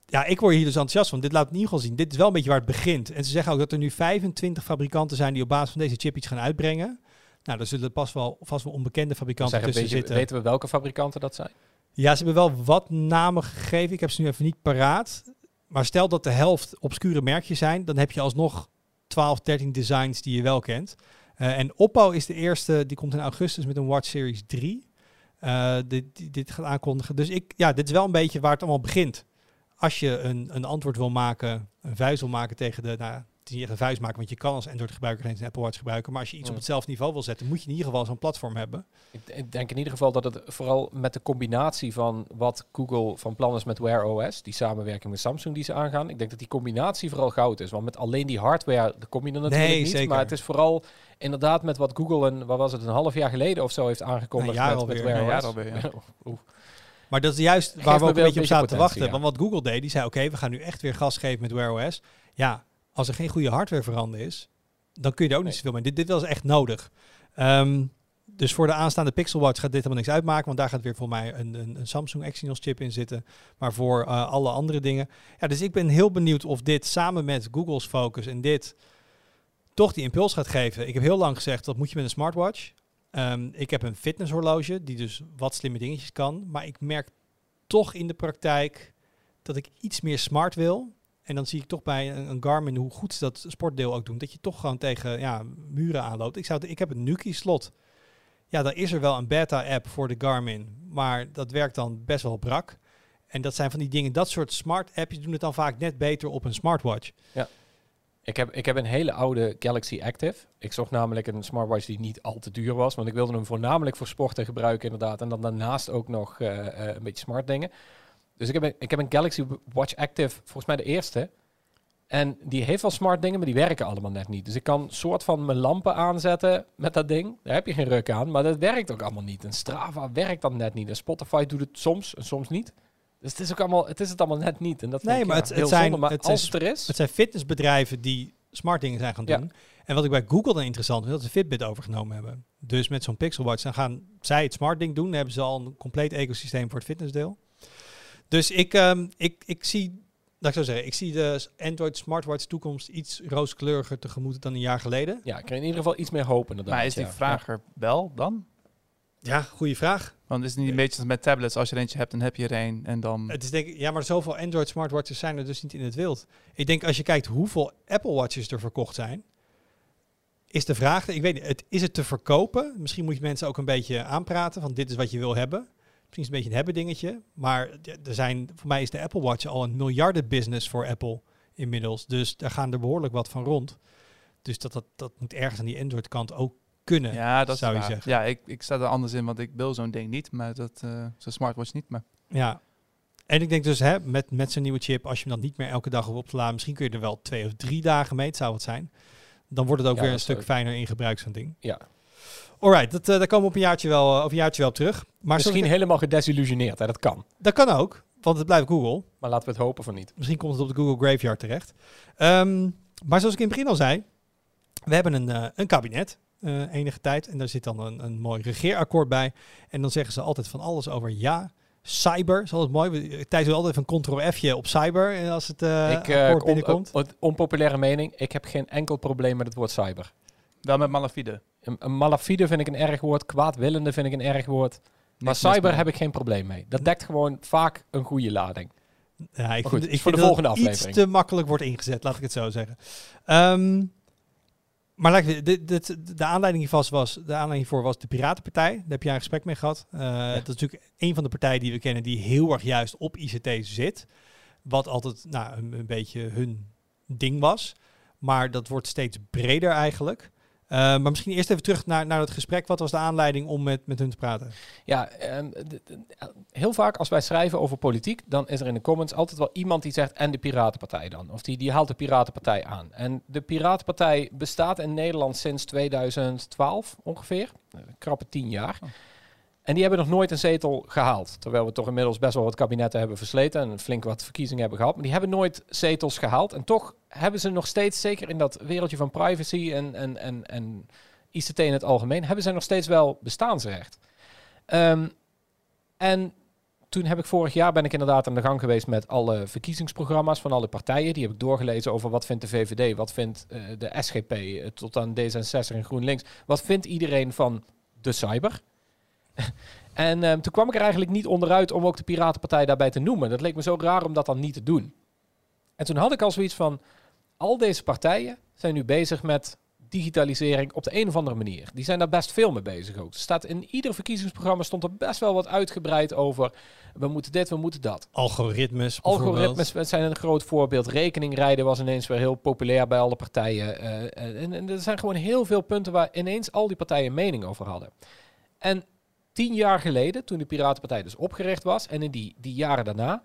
ja, ik word hier dus enthousiast van. Dit laat in ieder geval zien. Dit is wel een beetje waar het begint. En ze zeggen ook dat er nu 25 fabrikanten zijn die op basis van deze chip iets gaan uitbrengen. Nou, daar zullen pas wel, vast wel onbekende fabrikanten Zeggen, tussen weet je- zitten. weten we welke fabrikanten dat zijn? Ja, ze hebben wel wat namen gegeven. Ik heb ze nu even niet paraat. Maar stel dat de helft obscure merkjes zijn, dan heb je alsnog 12, 13 designs die je wel kent. Eh, en Oppo is de eerste, die komt in augustus met een Watch Series 3. eh, dit, dit, dit gaat aankondigen. Dus ik, ja, dit is wel een beetje waar het allemaal begint. Als je een, een antwoord wil maken, een vuist wil maken tegen de, nou, het is niet echt een vuist maken, want je kan als Android-gebruiker geen Apple Watch gebruiken. Maar als je iets op hetzelfde niveau wil zetten, moet je in ieder geval zo'n platform hebben. Ik, denk in ieder geval dat het vooral met de combinatie van wat Google van plan is met Wear OS, die samenwerking met Samsung die ze aangaan, ik denk dat die combinatie vooral goud is. Want met alleen die hardware kom je er natuurlijk Nee, niet. zeker. Maar het is vooral inderdaad met wat Google een, wat was het, een half jaar geleden of zo heeft aangekondigd Een jaar met, alweer. met Wear Een jaar OS. alweer, ja. Maar dat is juist waar we ook een beetje op zaten te wachten. ja. Want wat Google deed, die zei, oké, we gaan nu echt weer gas geven met Wear OS. Ja, als er geen goede hardware veranderd is, dan kun je er ook niet zoveel mee. Dit, dit was echt nodig. Ehm, dus voor de aanstaande Pixel Watch gaat dit helemaal niks uitmaken, want daar gaat weer voor mij een, een, een Samsung Exynos chip in zitten. Maar voor eh, alle andere dingen. Ja, dus ik ben heel benieuwd of dit samen met Google's focus en dit toch die impuls gaat geven. Ik heb heel lang gezegd, dat moet je met een smartwatch. Ehm, ik heb een fitnesshorloge die dus wat slimme dingetjes kan. Maar ik merk toch in de praktijk dat ik iets meer smart wil. En dan zie ik toch bij een, Garmin hoe goed ze dat sportdeel ook doen. Dat je toch gewoon tegen ja, muren aanloopt. Ik, zou, ik heb een Nuki-slot. Ja, daar is er wel een beta-app voor de Garmin. Maar dat werkt dan best wel brak. En dat zijn van die dingen, dat soort smart appjes doen het dan vaak net beter op een smartwatch. Ik heb, ik heb een hele oude Galaxy Active. Ik zocht namelijk een smartwatch die niet al te duur was. Want ik wilde hem voornamelijk voor sporten gebruiken inderdaad. En dan daarnaast ook nog eh, eh, een beetje smart dingen. Dus ik heb, een, ik heb een Galaxy Watch Active, volgens mij de eerste. En die heeft wel smart dingen, maar die werken allemaal net niet. Dus ik kan soort van mijn lampen aanzetten met dat ding. Daar heb je geen ruk aan, maar dat werkt ook allemaal niet. En Strava werkt dan net niet. En Spotify doet het soms en soms niet. Dus het is ook allemaal, het is het allemaal net niet. En dat vind Nee, ik, maar ja, het- zijn- zonde. Maar het zijn als het er is... Het zijn fitnessbedrijven die smart dingen zijn gaan Ja. doen. En wat ik bij Google dan interessant vind, dat ze Fitbit overgenomen hebben. Dus met zo'n Pixel Watch, dan gaan zij het smart ding doen. Dan hebben ze al een compleet ecosysteem voor het fitnessdeel. Dus ik, ehm, ik, ik zie, laat ik zo zeggen, ik zie de Android smartwatch toekomst iets rooskleuriger tegemoet dan een jaar geleden. Ja, ik kreeg in ieder geval iets meer hoop inderdaad. Maar is die ja. vraag er wel dan? Ja, goede vraag. Want is het niet een beetje als met tablets, als je er eentje hebt, dan heb je er een en dan... Het is denk ik, ja, maar zoveel Android smartwatches zijn er dus niet in het wild. Ik denk als je kijkt hoeveel Apple Watches er verkocht zijn, is de vraag, ik weet niet, het, is het te verkopen? Misschien moet je mensen ook een beetje aanpraten van dit is wat je wil hebben. Misschien is het een beetje een hebben dingetje, maar er zijn, voor mij is de Apple Watch al een miljarden business voor Apple inmiddels. Dus daar gaan er behoorlijk wat van rond. Dus dat, dat, dat moet ergens aan die Android kant ook kunnen, ja, dat zou je waar. zeggen. Ja, ik, ik sta er anders in, want ik wil zo'n ding niet, maar dat, eh zo'n smartwatch niet. Maar Ja. En ik denk dus hè, met, met zijn nieuwe chip, als je hem dan niet meer elke dag op op te laden, misschien kun je er wel twee of drie dagen mee, het zou wat zijn. Dan wordt het ook Ja, weer een stuk fijner in gebruik, zo'n ding. Ja. Alright, dat, eh, daar komen we op een jaartje wel, eh, over een jaartje wel op terug. Maar Misschien ik- helemaal gedesillusioneerd, hè? dat kan. dat kan ook, want het blijft Google. Maar laten we het hopen van niet. Misschien komt het op de Google Graveyard terecht. Ehm, maar zoals ik in het begin al zei, we hebben een, een kabinet eh, enige tijd. En daar zit dan een, een mooi regeerakkoord bij. En dan zeggen ze altijd van alles over ja. Cyber is altijd mooi. We- Thijs doet altijd even een ctrl-f'je op cyber eh, als het eh ik, akkoord on- binnenkomt. eh, onpopulaire mening, ik heb geen enkel probleem met het woord cyber. wel met malafide. Een, een malafide vind ik een erg woord, kwaadwillende vind ik een erg woord. Maar cyber mee. heb ik geen probleem mee. Dat dekt gewoon vaak een goede lading. Ja, ik goed, vind, is ik voor vind de volgende aflevering. iets te makkelijk wordt ingezet, laat ik het zo zeggen. Ehm, maar ik, dit, dit, de aanleiding hiervan was, de aanleiding hiervoor was de Piratenpartij. Daar heb jij een gesprek mee gehad. Eh, Dat is natuurlijk een van de partijen die we kennen die heel erg juist op ICT zit. Wat altijd nou, een, een beetje hun ding was. Maar dat wordt steeds breder eigenlijk. Eh, maar misschien eerst even terug naar, naar het gesprek. Wat was de aanleiding om met, met hun te praten? Ja, ehm, heel vaak als wij schrijven over politiek, dan is er in de comments altijd wel iemand die zegt en de Piratenpartij dan. Of die, die haalt de Piratenpartij aan. En de Piratenpartij bestaat in Nederland sinds 2012 ongeveer. Een krappe tien jaar. Oh. En die hebben nog nooit een zetel gehaald. Terwijl we toch inmiddels best wel wat kabinetten hebben versleten en flink wat verkiezingen hebben gehad. Maar die hebben nooit zetels gehaald. En toch hebben ze nog steeds, zeker in dat wereldje van privacy en, en, en, en ICT in het algemeen, hebben ze nog steeds wel bestaansrecht. Ehm, en toen heb ik vorig jaar ben ik inderdaad aan de gang geweest met alle verkiezingsprogramma's van alle partijen. Die heb ik doorgelezen over wat vindt de VVD, wat vindt eh, de SGP, eh, tot aan D66 en GroenLinks. Wat vindt iedereen van de cyber? en ehm, toen kwam ik er eigenlijk niet onderuit om ook de Piratenpartij daarbij te noemen. Dat leek me zo raar om dat dan niet te doen. En toen had ik al zoiets van, al deze partijen zijn nu bezig met digitalisering op de een of andere manier. Die zijn daar best veel mee bezig ook. Er staat in ieder verkiezingsprogramma stond er best wel wat uitgebreid over. We moeten dit, we moeten dat. Algoritmes. Algoritmes zijn een groot voorbeeld. Rekeningrijden was ineens weer heel populair bij alle partijen. Eh, en, en er zijn gewoon heel veel punten waar ineens al die partijen mening over hadden. En tien jaar geleden, toen de Piratenpartij dus opgericht was, en in die, die jaren daarna,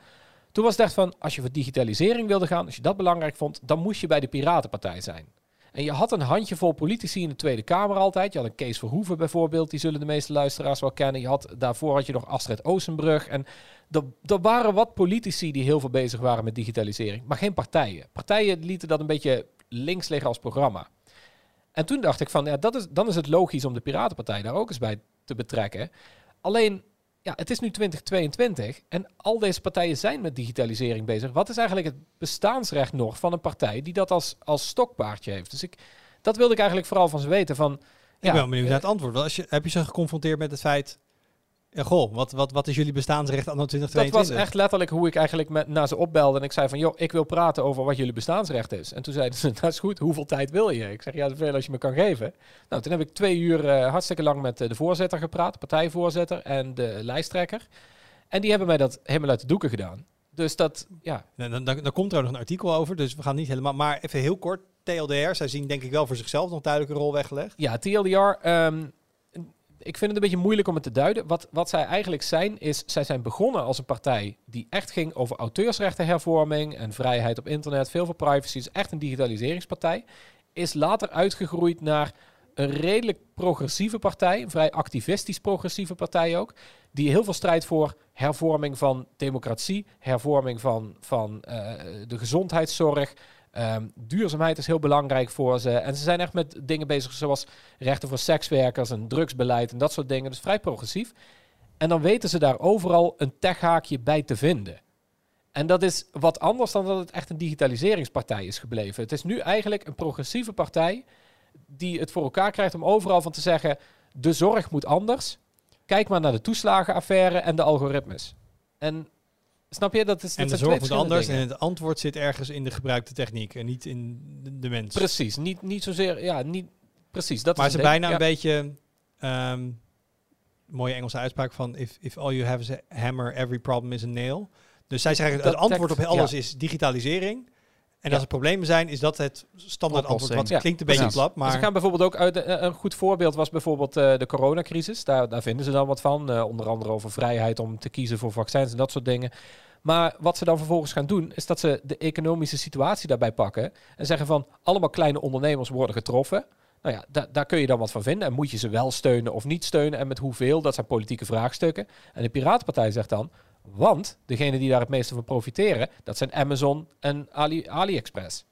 toen was het echt van, als je voor digitalisering wilde gaan, als je dat belangrijk vond, dan moest je bij de Piratenpartij zijn. En je had een handjevol politici in de Tweede Kamer altijd. Je had een Kees Verhoeven bijvoorbeeld, die zullen de meeste luisteraars wel kennen. Je had, daarvoor had je nog Astrid Oostenbrug. En er, waren wat politici die heel veel bezig waren met digitalisering, maar geen partijen. Partijen lieten dat een beetje links liggen als programma. En toen dacht ik van, ja, dat is, dan is het logisch om de Piratenpartij daar ook eens bij te betrekken. Alleen, ja, het is nu 2022 en al deze partijen zijn met digitalisering bezig. Wat is eigenlijk het bestaansrecht nog van een partij die dat als, als stokpaardje heeft? Dus ik, dat wilde ik eigenlijk vooral van ze weten. Van, Ik ja, ben wel benieuwd eh, naar het antwoord. Want Als je, heb je ze geconfronteerd met het feit... Ja, goh, wat, wat, wat is jullie bestaansrecht anno Dat 2022? was echt letterlijk hoe ik eigenlijk met, naar ze opbelde. En ik zei van, joh, ik wil praten over wat jullie bestaansrecht is. En toen zeiden ze, dat is goed, hoeveel tijd wil je? Ik zeg, ja, zoveel als je me kan geven. Nou, toen heb ik twee uur eh, hartstikke lang met eh, de voorzitter gepraat, partijvoorzitter en de lijsttrekker. En die hebben mij dat helemaal uit de doeken gedaan. Dus dat, ja, Dan, dan, dan, komt er ook nog een artikel over, dus we gaan niet helemaal... Maar even heel kort, TLDR, zij zien denk ik wel voor zichzelf nog duidelijk een rol weggelegd. Ja, TLDR. ehm, ik vind het een beetje moeilijk om het te duiden. Wat, wat zij eigenlijk zijn, is zij zijn begonnen als een partij die echt ging over auteursrechtenhervorming en vrijheid op internet, veel voor privacy. is echt een digitaliseringspartij. Is later uitgegroeid naar een redelijk progressieve partij, een vrij activistisch progressieve partij ook, die heel veel strijdt voor hervorming van democratie, hervorming van, van eh, de gezondheidszorg. Ehm, duurzaamheid is heel belangrijk voor ze. En ze zijn echt met dingen bezig zoals rechten voor sekswerkers en drugsbeleid en dat soort dingen. Dus vrij progressief. En dan weten ze daar overal een techhaakje bij te vinden. En dat is wat anders dan dat het echt een digitaliseringspartij is gebleven. Het is nu eigenlijk een progressieve partij die het voor elkaar krijgt om overal van te zeggen: de zorg moet anders. Kijk maar naar de toeslagenaffaire en de algoritmes. En snap je dat is En de zorg moet anders en het antwoord zit ergens in de gebruikte techniek en niet in de, mens. Precies, niet, niet zozeer, ja, niet precies. Dat maar is ze bijna een beetje... ehm, mooie Engelse uitspraak van... If, if all you have is a hammer, every problem is a nail. Dus zij zeggen, het antwoord op alles ja. is digitalisering. En Ja. als er problemen zijn, is dat het standaard antwoord. Wat Ja, klinkt een beetje plat, Maar maar... ze gaan bijvoorbeeld ook uit. eh, een goed voorbeeld was bijvoorbeeld eh, de coronacrisis. Daar, daar vinden ze dan wat van. eh, onder andere over vrijheid om te kiezen voor vaccins en dat soort dingen. Maar wat ze dan vervolgens gaan doen, is dat ze de economische situatie daarbij pakken. En zeggen van allemaal kleine ondernemers worden getroffen. Nou ja, da- daar kun je dan wat van vinden. En moet je ze wel steunen of niet steunen? En met hoeveel? Dat zijn politieke vraagstukken. En de Piratenpartij zegt dan. Want degene die daar het meeste van profiteren, dat zijn Amazon en Ali, AliExpress.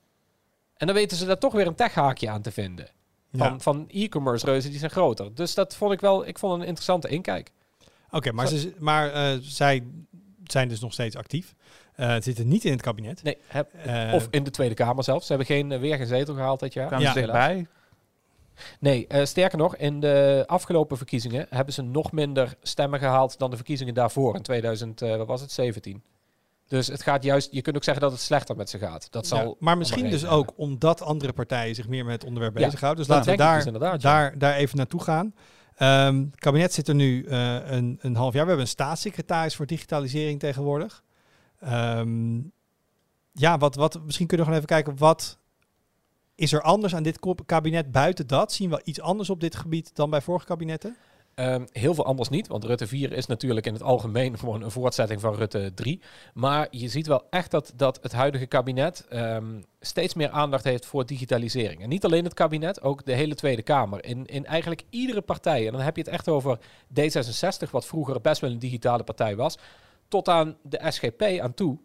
En dan weten ze daar toch weer een techhaakje aan te vinden van, Ja. van e-commerce reuzen die zijn groter. Dus dat vond ik wel, ik vond een interessante inkijk. Oké, maar, ze, maar eh, zij zijn dus nog steeds actief. Eh zitten niet in het kabinet. Nee, heb, Eh, of in de Tweede Kamer zelfs. Ze hebben geen, weer geen zetel gehaald dit jaar. Kwamen Ja. ze dichtbij? Nee, eh, sterker nog, in de afgelopen verkiezingen hebben ze nog minder stemmen gehaald dan de verkiezingen daarvoor in 2000, eh, wat was het, 17. Dus het gaat juist, je kunt ook zeggen dat het slechter met ze gaat. Dat zal Ja, maar misschien dus ook omdat andere partijen zich meer met het onderwerp Ja, bezighouden. Dus laten we daar, dus ja. daar, daar even naartoe gaan. Ehm, het kabinet zit er nu eh, een, een half jaar. We hebben een staatssecretaris voor digitalisering tegenwoordig. Ehm, ja, wat, wat, misschien kunnen we gewoon even kijken. Wat is er anders aan dit kabinet buiten dat? Zien we iets anders op dit gebied dan bij vorige kabinetten? Ehm, heel veel anders niet, want Rutte 4 is natuurlijk in het algemeen gewoon een voortzetting van Rutte 3. Maar je ziet wel echt dat, dat het huidige kabinet ehm, steeds meer aandacht heeft voor digitalisering. En niet alleen het kabinet, ook de hele Tweede Kamer. In, in eigenlijk iedere partij, en dan heb je het echt over D66, wat vroeger best wel een digitale partij was, tot aan de SGP aan toe.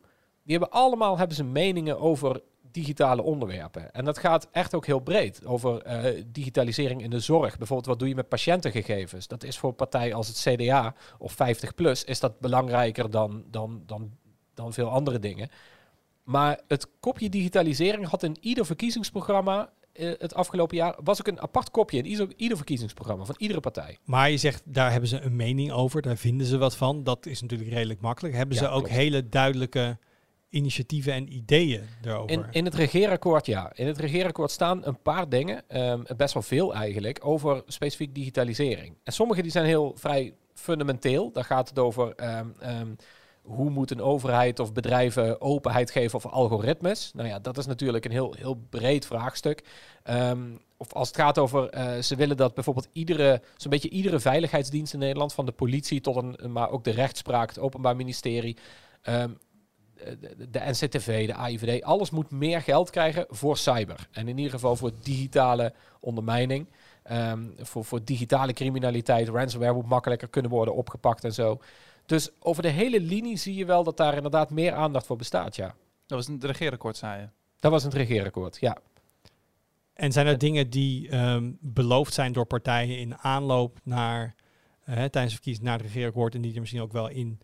Die hebben allemaal hebben ze meningen over digitale onderwerpen. En dat gaat echt ook heel breed over eh, digitalisering in de zorg. Bijvoorbeeld, wat doe je met patiëntengegevens? Dat is voor een partij als het CDA of 50PLUS is dat belangrijker dan, dan, dan, dan veel andere dingen. Maar het kopje digitalisering had in ieder verkiezingsprogramma eh, het afgelopen jaar... was ook een apart kopje in ieder, ieder verkiezingsprogramma van iedere partij. Maar je zegt, daar hebben ze een mening over. Daar vinden ze wat van. Dat is natuurlijk redelijk makkelijk. Hebben Ja, ze ook klopt. hele duidelijke initiatieven en ideeën erover. In, in het regeerakkoord, ja. In het regeerakkoord staan een paar dingen, ehm, best wel veel eigenlijk, over specifiek digitalisering. En sommige die zijn heel vrij fundamenteel. Daar gaat het over ehm, ehm, hoe moet een overheid of bedrijven openheid geven over algoritmes. Nou ja, dat is natuurlijk een heel, heel breed vraagstuk. Of als het gaat over, eh, ze willen dat bijvoorbeeld iedere, zo'n beetje iedere veiligheidsdienst in Nederland, van de politie tot een, maar ook de rechtspraak, het Openbaar Ministerie, de, de NCTV, de AIVD, alles moet meer geld krijgen voor cyber. En in ieder geval voor digitale ondermijning. Ehm, voor, voor digitale criminaliteit, ransomware moet makkelijker kunnen worden opgepakt en zo. Dus over de hele linie zie je wel dat daar inderdaad meer aandacht voor bestaat, ja. Dat was een regeerakkoord, zei je. Dat was het regeerakkoord, ja. En zijn er dingen die ehm, beloofd zijn door partijen in aanloop naar uh, tijdens de verkiezing naar het regeerakkoord en die er misschien ook wel in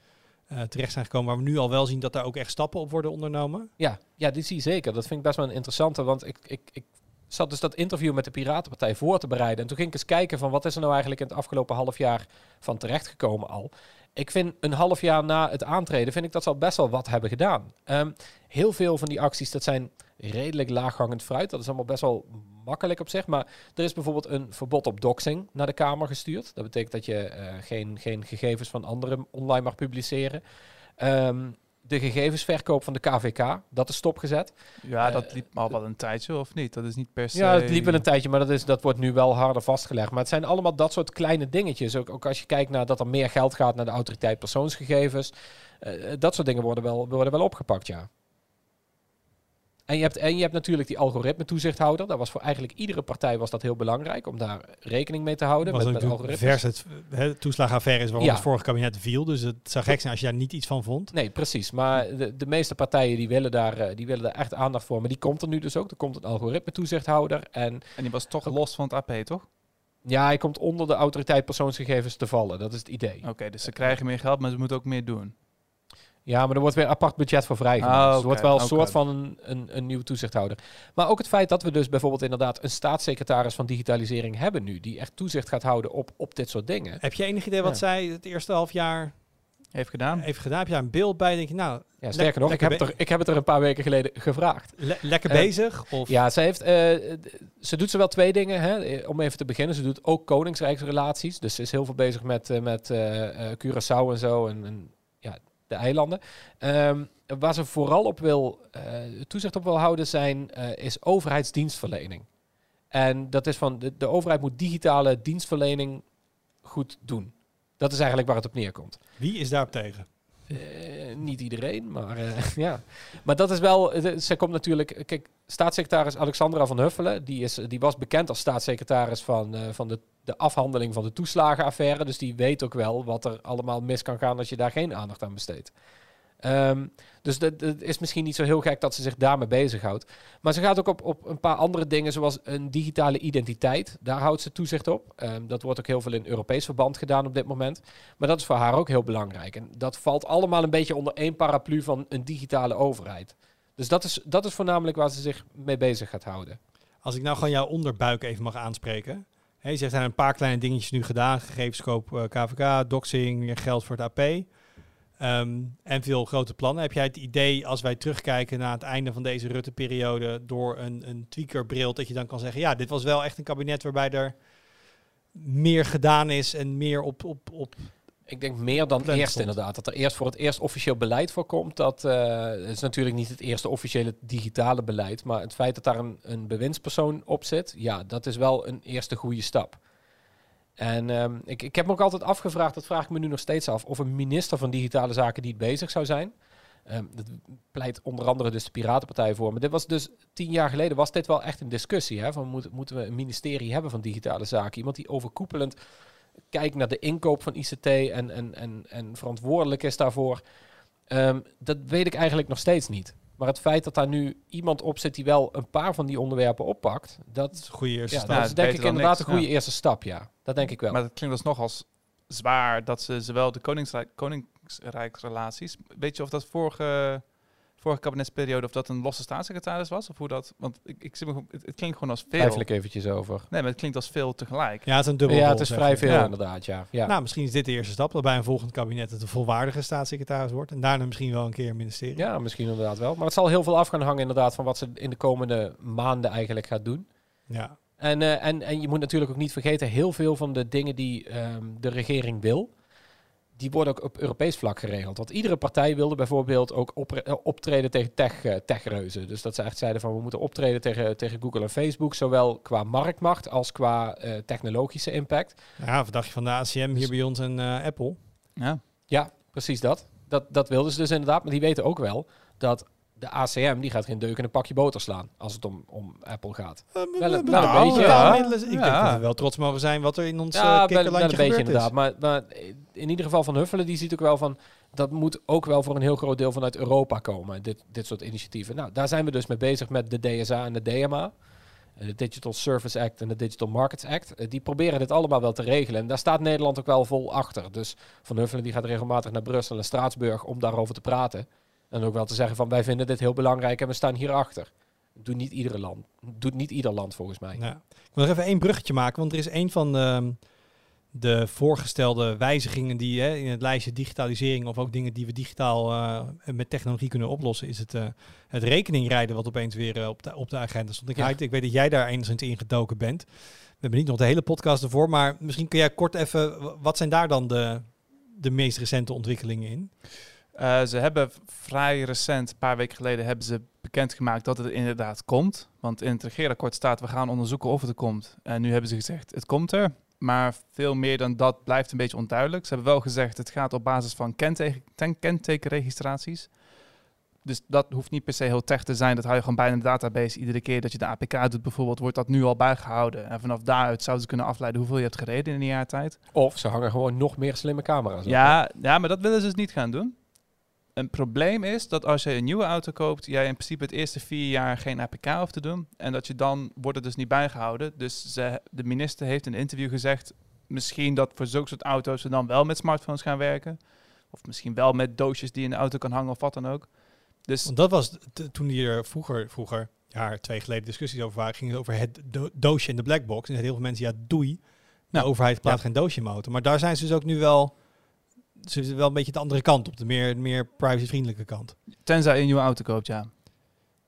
uh, terecht zijn gekomen, waar we nu al wel zien dat daar ook echt stappen op worden ondernomen? Ja, ja die zie je zeker. Dat vind ik best wel een interessante, want ik, ik, ik zat dus dat interview met de Piratenpartij voor te bereiden. En toen ging ik eens kijken van wat is er nou eigenlijk in het afgelopen half jaar van terechtgekomen al. Ik vind een half jaar na het aantreden, vind ik dat ze al best wel wat hebben gedaan. Um, heel veel van die acties, dat zijn redelijk laaghangend fruit. Dat is allemaal best wel makkelijk op zich. Maar er is bijvoorbeeld een verbod op doxing naar de Kamer gestuurd. Dat betekent dat je uh, geen, geen gegevens van anderen online mag publiceren. Um, de gegevensverkoop van de KVK, dat is stopgezet. Ja, dat liep al wel een tijdje, of niet? Dat is niet per se... Ja, het liep wel een tijdje, maar dat, is, dat wordt nu wel harder vastgelegd. Maar het zijn allemaal dat soort kleine dingetjes. Ook, ook als je kijkt naar dat er meer geld gaat naar de autoriteit persoonsgegevens. Uh, dat soort dingen worden wel, worden wel opgepakt, ja. En je, hebt, en je hebt natuurlijk die algoritme toezichthouder. Dat was voor eigenlijk iedere partij was dat heel belangrijk om daar rekening mee te houden. Was met, met algoritmes. Vers het, het toeslagaffaire is waarom ja. het vorige kabinet viel. Dus het zou gek zijn als je daar niet iets van vond. Nee, precies. Maar de, de meeste partijen die willen, daar, die willen daar echt aandacht voor. Maar die komt er nu dus ook. Er komt een algoritme toezichthouder. En, en die was toch los van het AP, toch? Ja, hij komt onder de autoriteit persoonsgegevens te vallen. Dat is het idee. Oké, okay, dus ze krijgen meer geld, maar ze moeten ook meer doen. Ja, maar er wordt weer een apart budget voor vrijgemaakt. Oh, okay, dus er wordt wel een okay. soort van een, een, een nieuw toezichthouder. Maar ook het feit dat we dus bijvoorbeeld inderdaad een staatssecretaris van digitalisering hebben nu, die echt toezicht gaat houden op, op dit soort dingen. Heb je enig idee wat ja. zij het eerste half jaar heeft gedaan? Heeft gedaan. Heb je een beeld bij? Denk je, nou, ja, sterker nog, ik heb, het er, ik heb het er een paar weken geleden gevraagd. Le lekker uh, bezig? Of? Ja, ze, heeft, uh, ze doet zowel twee dingen. Hè, om even te beginnen, ze doet ook koningsrijksrelaties. Dus ze is heel veel bezig met, uh, met Curaçao en zo. En, en de eilanden. Um, waar ze vooral op wil, uh, toezicht op wil houden zijn, uh, is overheidsdienstverlening. En dat is van, de, de overheid moet digitale dienstverlening goed doen. Dat is eigenlijk waar het op neerkomt. Wie is daarop tegen? Uh, niet iedereen, maar uh, ja. Maar dat is wel, ze komt natuurlijk, kijk, staatssecretaris Alexandra van Huffelen, die, is, die was bekend als staatssecretaris van, van de, de afhandeling van de toeslagenaffaire. Dus die weet ook wel wat er allemaal mis kan gaan als je daar geen aandacht aan besteedt. Um, dus het is misschien niet zo heel gek dat ze zich daarmee bezighoudt. Maar ze gaat ook op, op een paar andere dingen, zoals een digitale identiteit. Daar houdt ze toezicht op. Um, dat wordt ook heel veel in Europees verband gedaan op dit moment. Maar dat is voor haar ook heel belangrijk. En dat valt allemaal een beetje onder één paraplu van een digitale overheid. Dus dat is, dat is voornamelijk waar ze zich mee bezig gaat houden. Als ik nou gewoon jouw onderbuik even mag aanspreken. Er zijn een paar kleine dingetjes nu gedaan. Gegevenskoop KVK, doxing, meer geld voor het AP. Um, en veel grote plannen. Heb jij het idee, als wij terugkijken naar het einde van deze Rutte-periode, door een, een tweakerbril, dat je dan kan zeggen, ja, dit was wel echt een kabinet waarbij er meer gedaan is en meer op... op, op ik denk meer dan eerst komt. inderdaad. Dat er eerst voor het eerst officieel beleid voor komt. Dat uh, is natuurlijk niet het eerste officiële digitale beleid. Maar het feit dat daar een, een bewindspersoon op zit, ja, dat is wel een eerste goede stap. En um, ik, ik heb me ook altijd afgevraagd, dat vraag ik me nu nog steeds af, of een minister van Digitale Zaken die bezig zou zijn. Um, dat pleit onder andere dus de Piratenpartij voor. Maar dit was dus tien jaar geleden was dit wel echt een discussie. Hè, van moet, moeten we een ministerie hebben van Digitale Zaken? Iemand die overkoepelend kijkt naar de inkoop van ICT en, en, en, en verantwoordelijk is daarvoor. Um, dat weet ik eigenlijk nog steeds niet. Maar het feit dat daar nu iemand op zit die wel een paar van die onderwerpen oppakt, dat, dat is een goede eerste ja, stap. Dat is denk ik inderdaad niks, een goede ja. eerste stap, ja. Dat denk ik wel. Maar dat klinkt dus nog als zwaar dat ze zowel de koningsrijk, koningsrijksrelaties, weet je of dat vorige vorige kabinetsperiode, of dat een losse staatssecretaris was? Of hoe dat... Want ik, ik zit me, het, het klinkt gewoon als veel. Ik eventjes over. Nee, maar het klinkt als veel tegelijk. Ja, het is een dubbel. Ja, het is vrij veel Ja. inderdaad, ja. ja. Nou, misschien is dit de eerste stap dat bij een volgend kabinet het een volwaardige staatssecretaris wordt. En daarna misschien wel een keer een ministerie. Ja, misschien inderdaad wel. Maar het zal heel veel af gaan hangen inderdaad van wat ze in de komende maanden eigenlijk gaat doen. Ja. En, eh, en, en je moet natuurlijk ook niet vergeten, heel veel van de dingen die ehm, de regering wil, die worden ook op Europees vlak geregeld. Want iedere partij wilde bijvoorbeeld ook eh, optreden tegen tech, eh, techreuzen. Dus dat ze echt zeiden van we moeten optreden tegen, tegen Google en Facebook, zowel qua marktmacht als qua eh, technologische impact. Ja, wat dacht je van de ACM hier bij ons en Apple? Ja. Ja, precies dat. dat. Dat wilden ze dus inderdaad, maar die weten ook wel dat de ACM die gaat geen deuk in een pakje boter slaan als het om, om Apple gaat. Uh, Wel een- wel een beetje, ja. Ik denk Ja. dat we wel trots mogen zijn wat er in ons Ja, ja, wel, een beetje inderdaad. is. Maar, maar in ieder geval Van Huffelen, die ziet ook wel van... dat moet ook wel voor een heel groot deel vanuit Europa komen, dit, dit soort initiatieven. Nou, daar zijn we dus mee bezig met de DSA en de DMA. eh, De Digital Service Act en de Digital Markets Act. Eh, Die proberen dit allemaal wel te regelen. En daar staat Nederland ook wel vol achter. Dus Van Huffelen die gaat regelmatig naar Brussel en Straatsburg om daarover te praten. En ook wel te zeggen van wij vinden dit heel belangrijk en we staan hierachter. Doet niet iedere land. Doet niet ieder land volgens mij. Ja. Ik wil nog even één bruggetje maken, want er is een van de, de voorgestelde wijzigingen die hè, in het lijstje digitalisering of ook dingen die we digitaal eh, met technologie kunnen oplossen, is het, eh, het rekeningrijden wat opeens weer eh, op, de, op de agenda stond. Ik, Ja. ik weet dat jij daar enigszins in gedoken bent. We hebben niet nog de hele podcast ervoor, maar misschien kun jij kort even, wat zijn daar dan de, de meest recente ontwikkelingen in? Eh, ze hebben vrij recent, een paar weken geleden, hebben ze bekendgemaakt dat het inderdaad komt. Want in het regeerakkoord staat, we gaan onderzoeken of het er komt. En nu hebben ze gezegd, het komt er. Maar veel meer dan dat blijft een beetje onduidelijk. Ze hebben wel gezegd, het gaat op basis van kenteken, kentekenregistraties. Dus dat hoeft niet per se heel tech te zijn. Dat hou je gewoon bij in de database. Iedere keer dat je de APK doet bijvoorbeeld, wordt dat nu al bijgehouden. En vanaf daaruit zouden ze kunnen afleiden hoeveel je hebt gereden in een jaar tijd. Of ze hangen gewoon nog meer slimme camera's op. Ja, ja, maar dat willen ze dus niet gaan doen. Een probleem is dat als je een nieuwe auto koopt, jij in principe het eerste vier jaar geen APK hoeft te doen. En dat je dan wordt het dus niet bijgehouden. Dus ze, de minister heeft in een interview gezegd, misschien dat voor zulke soort auto's ze dan wel met smartphones gaan werken. Of misschien wel met doosjes die in de auto kan hangen of wat dan ook. Dus Want dat was toen hier vroeger, vroeger, jaar, twee geleden discussies over waren, ging het over het do- doosje in de blackbox. En heel veel mensen, ja doei, de Ja. overheid plaatst geen doosje in mijn auto. Maar daar zijn ze dus ook nu wel, ze zitten wel een beetje de andere kant op, de meer, meer privacyvriendelijke kant. tenzij je een nieuwe auto koopt, ja.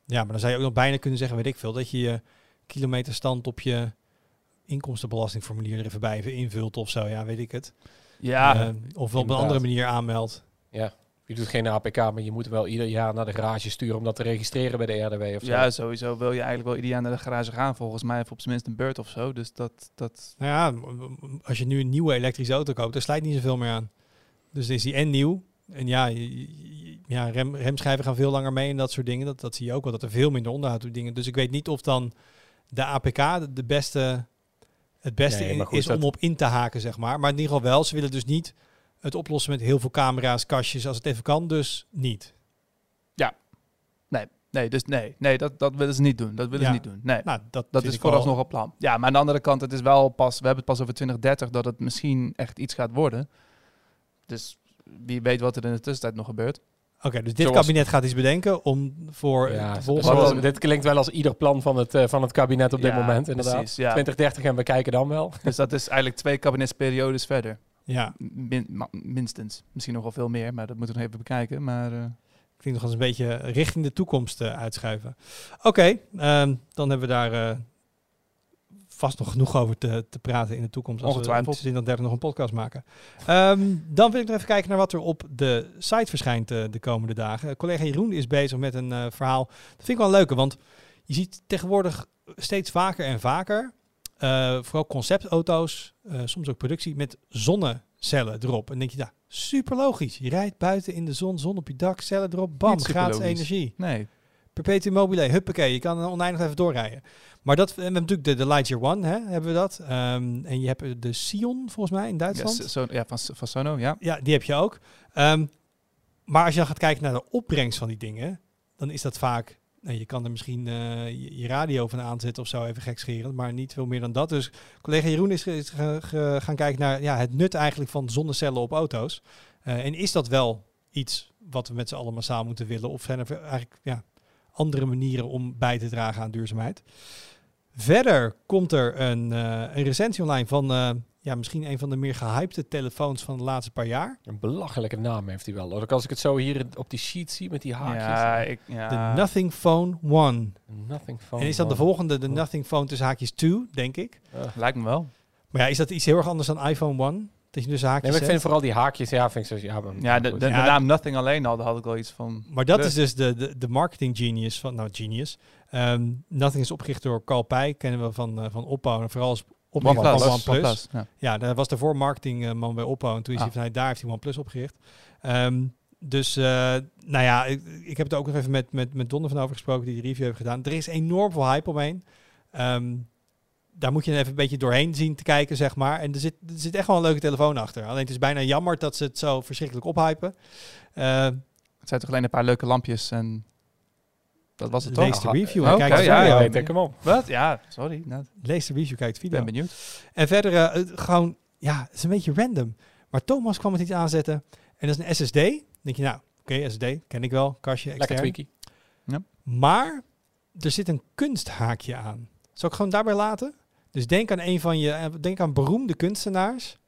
Ja, maar dan zou je ook nog bijna kunnen zeggen, weet ik veel, dat je je kilometerstand op je inkomstenbelastingformulier er even bij even invult of zo, ja, weet ik het. Ja, Eh, of op een inderdaad. andere manier aanmeldt. Ja. Je doet geen APK, maar je moet wel ieder jaar naar de garage sturen om dat te registreren bij de RDW of zo. ja, sowieso wil je eigenlijk wel ieder jaar naar de garage gaan volgens mij. Of op zijn minst een beurt of zo. Dus dat, dat Nou ja, als je nu een nieuwe elektrische auto koopt, daar slijt niet zoveel meer aan. Dus is die en nieuw. En ja, ja rem, remschijven gaan veel langer mee en dat soort dingen. Dat, dat zie je ook wel, dat er veel minder onderhoud op dingen. Dus ik weet niet of dan de APK de, de beste, het beste Nee, goed, is om dat- op in te haken, zeg maar. Maar in ieder geval wel, ze willen dus niet het oplossen met heel veel camera's, kastjes, als het even kan, dus niet. Nee, dus nee, nee dat, dat willen ze niet doen. Dat willen Ja. ze niet doen. Nee. Nou, dat, Dat is ik wel- vooralsnog op plan. Ja, maar aan de andere kant, het is wel pas, we hebben het pas over 2030 dat het misschien echt iets gaat worden. Dus wie weet wat er in de tussentijd nog gebeurt. Oké, dus dit Zoals- kabinet gaat iets bedenken om voor Ja, zoals- dit klinkt wel als ieder plan van het, eh, van het kabinet op dit Ja, moment, inderdaad. precies, ja. 2030 en we kijken dan wel. Dus dat is eigenlijk twee kabinetsperiodes verder. Ja, Min- ma- minstens. Misschien nog wel veel meer, maar dat moeten we nog even bekijken. Maar eh, Klinkt nog eens een beetje richting de toekomst eh, uitschuiven. Oké, ehm, dan hebben we daar eh, vast nog genoeg over te, te praten in de toekomst. Als we in 2030 nog een podcast maken. Ehm, dan wil ik nog even kijken naar wat er op de site verschijnt eh, de komende dagen. collega Jeroen is bezig met een eh, verhaal. Dat vind ik wel een leuke, want je ziet tegenwoordig steeds vaker en vaker... eh, vooral conceptauto's, eh, soms ook productie met zonnecellen erop. En dan denk je, ja, super logisch. Je rijdt buiten in de zon, zon op je dak, cellen erop, bam, gratis energie. nee. Perpetuum mobile, huppakee, je kan oneindig even doorrijden. Maar dat, we hebben natuurlijk de, de Lightyear One, hè, hebben we dat. Ehm, en je hebt de Sion, volgens mij, in Ja, Duitsland. so, ja, van, van Sono, ja. Ja, die heb je ook. Ehm, maar als je dan gaat kijken naar de opbrengst van die dingen, dan is dat vaak... Nou, je kan er misschien eh, je, je radio van aanzetten of zo, even gekscherend, maar niet veel meer dan dat. Dus collega Jeroen is, ge- is ge- ge- gaan kijken naar ja, het nut eigenlijk van zonnecellen op auto's. Eh, en is dat wel iets wat we met z'n allen massaal moeten willen? Of zijn er eigenlijk ja, andere manieren om bij te dragen aan duurzaamheid? Verder komt er een, uh, een recensie online van uh, ja, misschien een van de meer gehypte telefoons van de laatste paar jaar. Een belachelijke naam heeft hij wel. Ook als ik het zo hier op die sheet zie met die haakjes. Ja, ik, ja. De Nothing Phone One. Nothing Phone En is dat de volgende, de Nothing Phone tussen haakjes 2, denk ik? Uh. Lijkt me wel. Maar ja, is dat iets heel erg anders dan iPhone One? Dus haakjes nee, maar ik vind vooral die haakjes, ja, vind ik zo, ja, ja, de, de, ja, de naam Nothing alleen al, daar had ik wel iets van. Maar dat is dus de, de, de marketing genius van, nou genius. Um, Nothing is opgericht door Carl Pij, kennen we van, uh, van Oppo. En vooral als oprichter van OnePlus. OnePlus ja. ja, dat was daarvoor marketingman bij Oppo. En toen is ah. hij vanuit daar heeft hij OnePlus opgericht. Um, dus, uh, nou ja, ik, ik, heb het ook nog even met, met, met Donner van over gesproken, die de review heeft gedaan. Er is enorm veel hype omheen. Um, daar moet je even een beetje doorheen zien te kijken, zeg maar. En er zit, er zit echt wel een leuke telefoon achter. Alleen het is bijna jammer dat ze het zo verschrikkelijk ophypen. Uh, het zijn toch alleen een paar leuke lampjes en dat was het toch? Lees de review en oh, kijk okay, ja, ja, ik hem op. Wat? Ja, sorry. Lees de review, kijk het video. ben benieuwd. En verder uh, gewoon, ja, het is een beetje random. Maar Thomas kwam het iets aanzetten. En dat is een SSD. Dan denk je, nou, oké, okay, SSD, ken ik wel. Kastje, extern. Lekker tweaky. Ja. Maar er zit een kunsthaakje aan. Zal ik gewoon daarbij laten? Dus denk aan een van je, denk aan beroemde kunstenaars.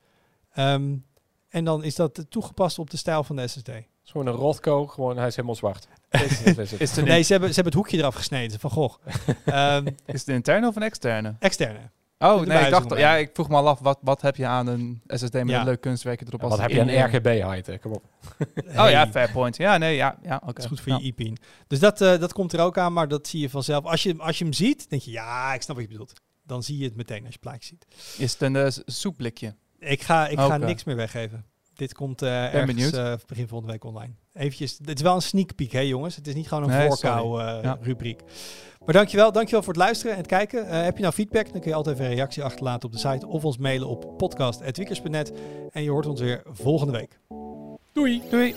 Um, en dan is dat toegepast op de stijl van de SSD. Het is gewoon een Rothko, gewoon hij is helemaal zwart. is het nee, ze hebben, ze hebben het hoekje eraf gesneden van Gogh. um, is het een interne of een externe? Externe. Oh, nee, ik dacht, ja, ik vroeg me al af, wat, wat heb je aan een SSD met ja. een leuk kunstwerkje erop? Ja, wat heb je een RGB-height, kom op. hey. Oh ja, fair point. Ja, nee, ja, ja oké. Okay. is goed voor je e-pin. Dus dat, uh, dat komt er ook aan, maar dat zie je vanzelf. Als je, als je hem ziet, denk je, ja, ik snap wat je bedoelt dan zie je het meteen als je plaatje ziet. Is het een uh, soepblikje? Ik ga, ik ga niks meer weggeven. Dit komt uh, ergens uh, begin volgende week online. Eventjes, dit is wel een sneak peek, hè jongens. Het is niet gewoon een nee, voorkou ja. rubriek. Maar dankjewel, dankjewel voor het luisteren en het kijken. heb je nou feedback, dan kun je altijd even een reactie achterlaten op de site of ons mailen op podcast.wiekers.net. En je hoort ons weer volgende week. Doei! Doei!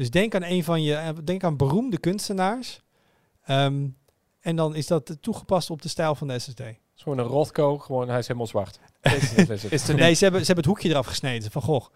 Dus denk aan een van je, eh, denk aan beroemde kunstenaars. Um, en dan is dat toegepast op de stijl van de SSD. Het is gewoon een Rothko, gewoon hij is helemaal zwart. is nee, ze hebben, ze hebben het hoekje eraf gesneden van Gogh.